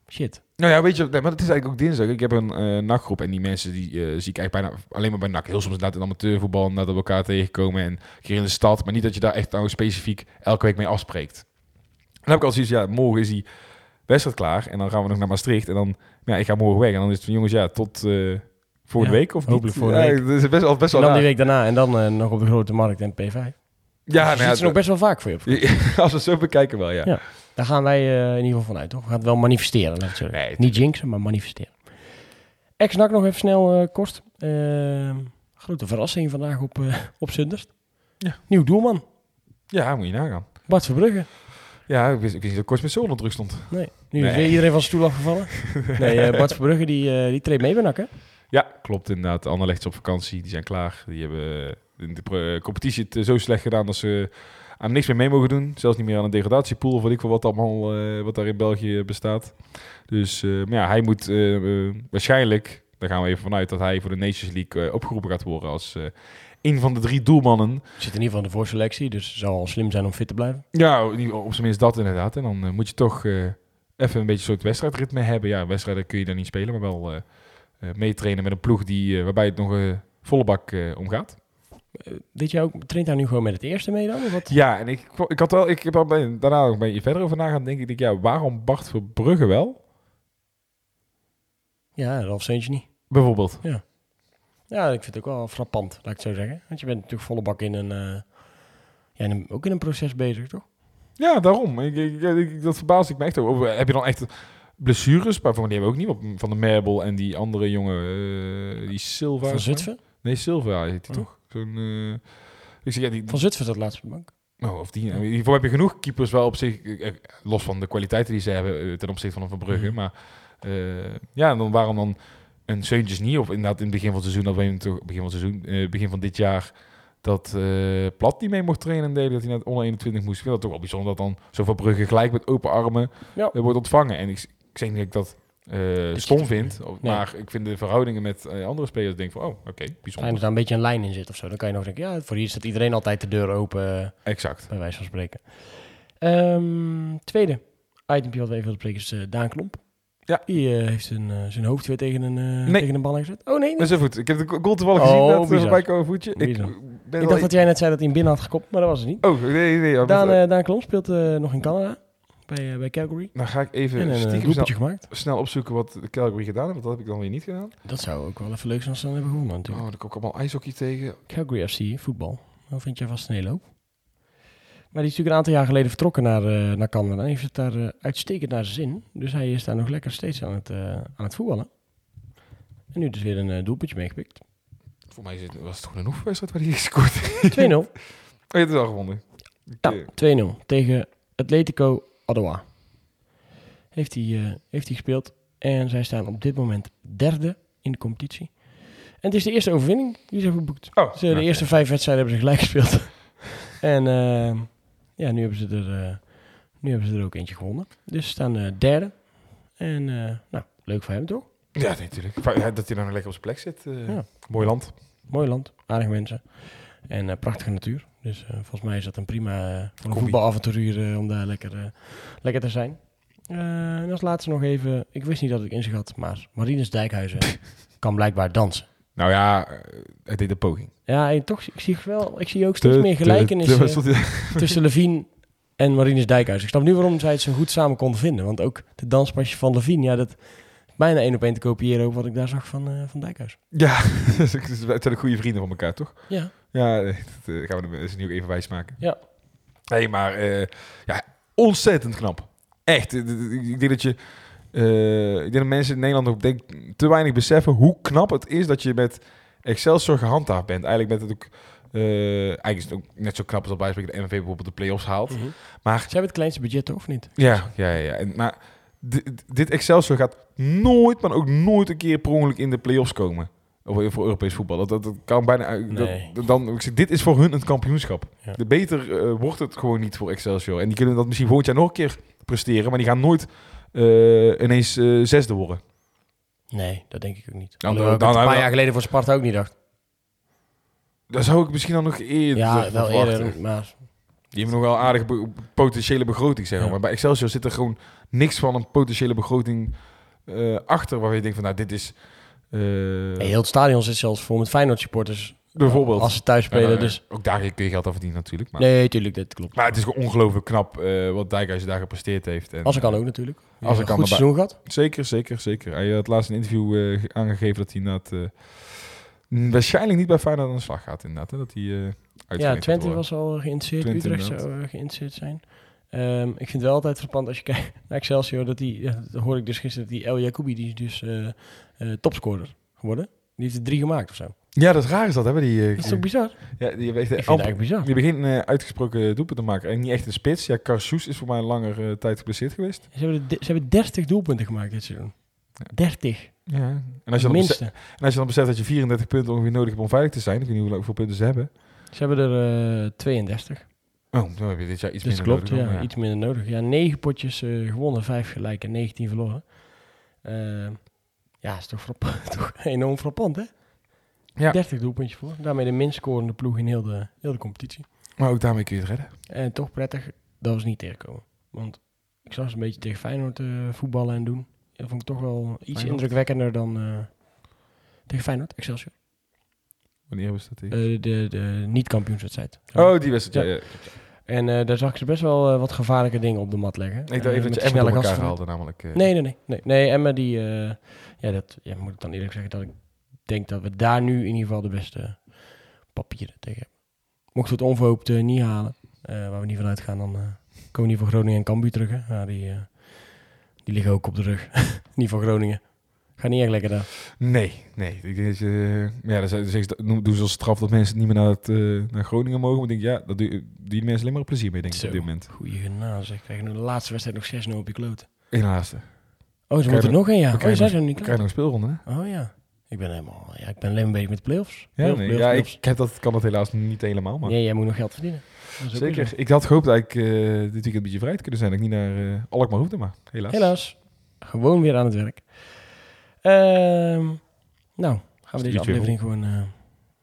shit. Nou ja, weet je, nee, maar het is eigenlijk ook dinsdag. Ik heb een eh nachtgroep en die mensen die eh, zie ik eigenlijk bijna alleen maar bij NAC. Heel soms inderdaad in amateurvoetbal nadat we elkaar tegenkomen en keer in de stad. Maar niet dat je daar echt nou specifiek elke week mee afspreekt. Dan heb ik al zoiets, ja, morgen is die wedstrijd klaar en dan gaan we nog naar Maastricht. En dan, ja, ik ga morgen weg en dan is het van jongens, ja, tot eh volgende Ja, week of niet? volgende ja, week. Dat is best wel, best En wel dan die week daarna en dan nog op de grote markt en P5. Ja, dus nou ja, ziet ze nog best wel vaak voor je op. als we het zo bekijken wel, ja. Ja. Daar gaan wij eh, in ieder geval vanuit, toch? We gaan het wel manifesteren, laat ik. Nee, Niet jinxen, maar manifesteren. Ex-NAC nog even snel eh kort. Ehm, Grote verrassing vandaag op, eh op Zundert. Ja. Nieuw doelman, Ja, moet je nagaan. Bart Verbrugge. Ja, ik wist, ik wist niet dat met Zool onder druk stond. Nee, nu Nee. is weer iedereen van zijn stoel afgevallen. nee, Bart Verbrugge die, die treedt mee bij NAC, hè? Ja, klopt inderdaad. Anderlecht is op vakantie, die zijn klaar. Die hebben in de competitie het zo slecht gedaan dat ze aan niks meer mee mogen doen. Zelfs niet meer aan een degradatiepool, wat ik voor wat allemaal eh, wat daar in België bestaat. Dus eh, maar ja, hij moet eh, waarschijnlijk, daar gaan we even vanuit, dat hij voor de Nations League opgeroepen gaat worden als een van de drie doelmannen. Zit in ieder geval in de voorselectie, dus het zou al slim zijn om fit te blijven. Ja, op zijn minst dat inderdaad. En dan moet je toch even een beetje een soort wedstrijdritme hebben. Ja, wedstrijden kun je dan niet spelen, maar wel meetrainen met een ploeg die, waarbij het nog een volle bak omgaat. Eh, Weet jij ook, traint hij nu gewoon met het eerste mee dan? Of wat? Ja, en ik, ik had wel, ik heb al bij, daarna nog een beetje verder over nagaan. Denk ik, denk, ja, waarom Bart Verbrugge wel? Ja, Ralf Seuntje niet. Bijvoorbeeld. Ja, ik vind het ook wel frappant, laat ik het zo zeggen. Want je bent natuurlijk volle bak in een, eh, ja, in een- ook in een proces bezig, toch? Ja, daarom. Ik, ik, ik- dat verbaasde ik me echt over. Heb je dan echt blessures? Waarvan die hebben we ook niet. Van de Merbel en die andere jongen, eh, die Silva. Van Zutphen? Nee, Silva heet hij Oh. toch? Zo'n... eh, ik zeg, ja, die, Van Zutphen laatste bank. Oh, of die. Hiervoor heb je genoeg keepers wel op zich, eh, eh, los van de kwaliteiten die ze hebben eh, ten opzichte van een Verbrugge. Mhm. Maar eh, ja, en dan waarom dan een Seuntjes niet? Of inderdaad in het begin van het seizoen, dat we toch begin van het seizoen, eh, begin van dit jaar, dat eh, Plat niet mee mocht trainen en deden, dat hij naar het onder 21 moest. Ik vind dat toch wel bijzonder dat dan zo'n Verbrugge gelijk met open armen Ja. eh, wordt ontvangen. En ik, ik zeg niet dat is stom het- vind, of- Nee. maar ik vind de verhoudingen met eh, andere spelers, denk van, oh, oké, Fijn bijzonder. dat daar een beetje een lijn in zit of zo. Dan kan je nog denken, ja, voor hier staat iedereen altijd de deur open, eh, Exact. bij wijze van spreken. Ehm, tweede itempje wat we even willen bespreken is Daan Klomp. Ja. Die heeft zijn, zijn hoofd weer tegen een, Nee. tegen een bal gezet. Oh nee, nee. Dat is voet. Ik heb de goal toevallig Oh, gezien, dat bizar. voetje. Ik, Bizar. Ik dacht dat jij net zei dat hij hem binnen had gekopt, maar dat was het niet. Oh, nee, nee. Daan, Daan Klomp speelt nog in Canada, bij, eh, bij Calgary. dan ga ik even En een eh, stiekem snel, gemaakt. snel opzoeken wat de Calgary gedaan heeft. Want dat heb ik dan weer niet gedaan. Dat zou ook wel even leuk zijn als ze dan hebben gewonnen natuurlijk. Oh, dan kom ik allemaal ijshockey tegen. Calgary FC, voetbal. Dat vind jij vast een hele hoop. Maar die is natuurlijk een aantal jaar geleden vertrokken naar, eh, naar Canada. En heeft het daar uitstekend naar zijn zin. Dus hij is daar nog lekker steeds aan het, aan het voetballen. En nu dus weer een doelpuntje meegepikt. 2-0. Voor mij het, was het gewoon een oefenwedstrijd waar hij gescoord heeft. Oh, je hebt het al gewonnen. Ja, Oké. 2-0 tegen Atletico Ottawa. Heeft hij, eh, heeft hij gespeeld. En zij staan op dit moment derde in de competitie. En het is de eerste overwinning die ze hebben geboekt. Oh, Ze, de nou, eerste vijf wedstrijden hebben ze gelijk gespeeld. en eh, ja, nu hebben, ze er, eh, nu hebben ze er ook eentje gewonnen. Dus ze staan eh, derde. En nou, leuk voor hem toch? Ja, nee, natuurlijk. Ja, dat hij dan lekker op zijn plek zit. Ja. Mooi land. Mooi land, aardige mensen. En prachtige natuur. Dus eh, volgens mij is dat een prima Combi. voetbalavonturier eh, om daar lekker, lekker te zijn. En als laatste nog even, ik wist niet dat ik in zich had, maar Marinus Dijkhuizen kan blijkbaar dansen. Nou ja, hij deed een poging. Ja, en toch, ik zie wel, ik zie ook steeds meer gelijkenissen. Tussen Levine en Marinus Dijkhuis. Ik snap nu waarom zij het zo goed samen konden vinden. Want ook de danspasje van Levine, ja, dat bijna één op één te kopiëren ook wat ik daar zag van, van Dijkhuis. Ja, het zijn goede vrienden van elkaar, toch? Ja. Ja, dat eh, gaan we er nu ook even wijs maken. Ja. Nee, maar eh, ja, ontzettend knap. Echt. eh, Ik denk dat je... ik denk dat mensen in Nederland ook denk, te weinig beseffen hoe knap het is dat je met Excelsior gehandhaafd bent. Eigenlijk met het ook... eigenlijk is het ook net zo knap als dat bij de MV bijvoorbeeld de play-offs haalt. Maar Ze hebben het kleinste budget, toch? Of niet? ja, ja, ja. ja. En, maar di- dit Excelsior gaat nooit, maar ook nooit een keer per ongeluk in de play-offs komen. Of voor Europees voetbal. Dat, dat, dat kan bijna... dat- Nee. dat- dan, ik zeg, dit is voor hun een kampioenschap. Ja. De beter eh, wordt het gewoon niet voor Excelsior. En die kunnen dat misschien volgend jaar nog een keer presteren. Maar die gaan nooit eh, ineens eh, zesde worden. Nee, dat denk ik ook niet. Dan- Alhoewel ik dan- het een dan- paar jaar geleden voor Sparta ook niet dacht. Daar zou ik misschien dan nog eerder Ja, wel verwachten. eerder, maar Die hebben nog wel aardige be- potentiële begroting, zeg maar. Ja. Maar bij Excelsior zit er gewoon niks van een potentiële begroting achter. Waar je denkt van, nou, dit is... eh, heel het stadion zit zelfs vol met Feyenoord supporters. bijvoorbeeld. Als ze thuis spelen, Ja, dus... Ook daar kun je geld aan verdienen natuurlijk. Maar, Nee, tuurlijk, dat klopt. maar het is gewoon ongelooflijk knap eh, wat Dijkhuizen daar gepresteerd heeft. En, Als ik kan ook natuurlijk. Als ik kan goed seizoen gehad. Zeker, zeker, zeker. Hij had laatst een interview eh, ge- aangegeven dat hij inderdaad... mm, waarschijnlijk niet bij Feyenoord aan de slag gaat inderdaad. Hè? Dat hij Ja, Twente was al geïnteresseerd. Twente Utrecht inderdaad. zou geïnteresseerd zijn. Ehm, ik vind het wel altijd verpand als je kijkt naar Excelsior. Dat die, ja, dat hoorde ik dus gisteren, dat die El Jacoubi, die is dus eh, eh, topscorer geworden. Die heeft er drie gemaakt of zo. Ja, dat is raar is dat, hè? Die, eh, Dat is toch bizar? ja, die echt Ik vind het bizar. Die begint een uitgesproken doelpunt te maken. En niet echt een spits. Ja, Karsoes is voor mij een langer tijd geblesseerd geweest. Ze hebben, de- ze hebben 30 doelpunten gemaakt dit seizoen. 30. Ja. En als je, dan beseft, en als je dan beseft dat je 34 punten ongeveer nodig hebt om veilig te zijn. Ik weet niet hoe- hoeveel punten ze hebben. Ze hebben er eh 32. Oh, dan heb je dit jaar iets Dus minder klopt, nodig. ja, dan, iets minder nodig. Ja, 9 potjes eh, gewonnen, 5 gelijk en 19 verloren. Eh, ja, is toch, toch enorm frappant, hè? Ja. 30 doelpuntjes voor. Daarmee de minst scorende ploeg in heel de, heel de competitie. Maar ook daarmee kun je het redden. En toch prettig, dat was niet tegenkomen. Want ik zag ze een beetje tegen Feyenoord eh, voetballen en doen. Dat vond ik toch wel iets Feyenoord? indrukwekkender dan tegen Feyenoord, Excelsior. Wanneer was dat? de niet-kampioenswedstrijd. oh, die wedstrijd. Ja. ja. En eh, daar zag ik ze best wel eh, wat gevaarlijke dingen op de mat leggen. Ik dacht Eh, even dat je door snelle elkaar haalde namelijk. Nee, nee, nee. Nee, nee Emma die... ja, dat ja, moet ik dan eerlijk zeggen dat ik denk dat we daar nu in ieder geval de beste papieren tegen hebben. Mochten we het onverhoopt niet halen, waar we niet vanuit gaan, dan komen die voor Groningen en Cambuur terug. Hè. Die, die liggen ook op de rug. niet voor Groningen. Gaat niet echt lekker daar. Nee, nee. Ik denk dat je, ja, ze- noem- doen ze als straf dat mensen niet meer naar, het, eh, naar Groningen mogen. Maar ik denk, ja, dat doe, die mensen alleen maar plezier mee, denk ik, Zo. op dit moment. Goeie genade zeg. Krijgen nu de laatste wedstrijd nog 6-0 op je kloot. In de laatste. Oh, ze moeten er nog een, ja. we Oh, je niet nog een speelronde, hè? Oh ja. Ik ben helemaal... Ja, ik ben alleen een beetje met de playoffs. Ja, nee. ja ik heb dat, kan dat helaas niet helemaal, maar... Nee, jij moet nog geld verdienen. Is Zeker. Ik had gehoopt dat ik eh, dit weekend een beetje vrij te kunnen zijn. Dat ik niet naar eh Alkmaar hoefde, maar helaas. Helaas. Gewoon weer aan het werk. Ehm, nou, gaan we deze aflevering gewoon eh,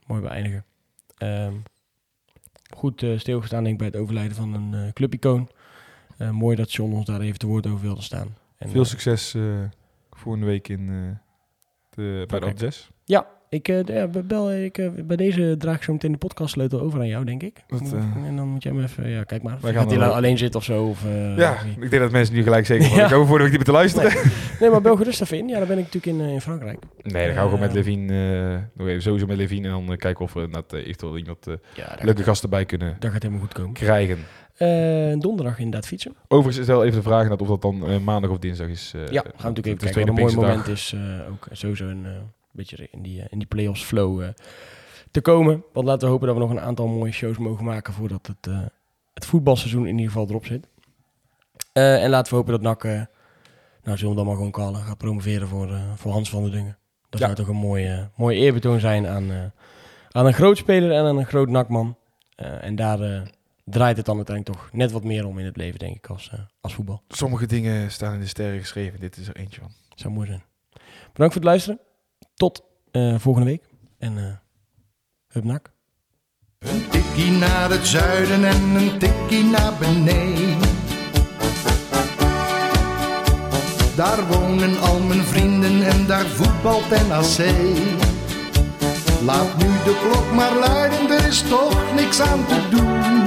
mooi beëindigen. Ehm, goed eh, stilgestaan denk ik bij het overlijden van een eh, clubicoon. Mooi dat John ons daar even te woord over wilde staan. En, Veel succes eh volgende week in, de, bij de Oké. Ad 6. ja, ik, bel, ik, bij deze draag ik zo meteen de podcastsleutel over aan jou, denk ik. Dat, en dan moet jij me even, ja, kijk maar. wij Gaat hij nou alleen zitten of zo? Of, ja, ik denk dat mensen nu gelijk zeker Ja. ik hoop voor de week niet meer te luisteren. Nee, maar bel gerust even in. Ja, dan ben ik natuurlijk in, eh, in Frankrijk. Nee, dan gaan we gewoon met Eh, Levine, eh nog even sowieso met Levine en dan kijken of we net eh, eventueel iemand eh, Ja, dat, leuke gasten bij kunnen dat gaat helemaal goed komen. krijgen. Eh, donderdag inderdaad fietsen. Overigens is wel even de vraag of dat dan maandag of dinsdag is. eh, ja, gaan we het natuurlijk even kijken. Een mooi moment is eh, ook sowieso een beetje in die, in die playoffs flow eh, te komen. Want laten we hopen dat we nog een aantal mooie shows mogen maken voordat het, eh, het voetbalseizoen in ieder geval erop zit. Eh, en laten we hopen dat NAC, nou zullen we hem dan maar gewoon callen, gaat promoveren voor, eh, voor Hans van der Dungen. Dat Ja. zou toch een mooi, eh, mooi eerbetoon zijn aan, eh, aan een groot speler en aan een groot NAC-man. Eh, en daar eh, draait het dan uiteindelijk toch net wat meer om in het leven, denk ik, als, eh, als voetbal. Sommige dingen staan in de sterren geschreven. Dit is er eentje van. Zou mooi zijn. Bedankt voor het luisteren. Tot eh, volgende week. En eh hup nak. Een tikkie naar het zuiden en een tikkie naar beneden. Daar wonen al mijn vrienden en daar voetbalt NAC. Laat nu de klok maar luiden, er is toch niks aan te doen.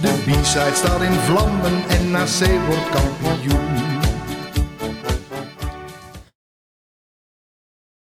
De B-side staat in vlammen en NAC wordt kampioen.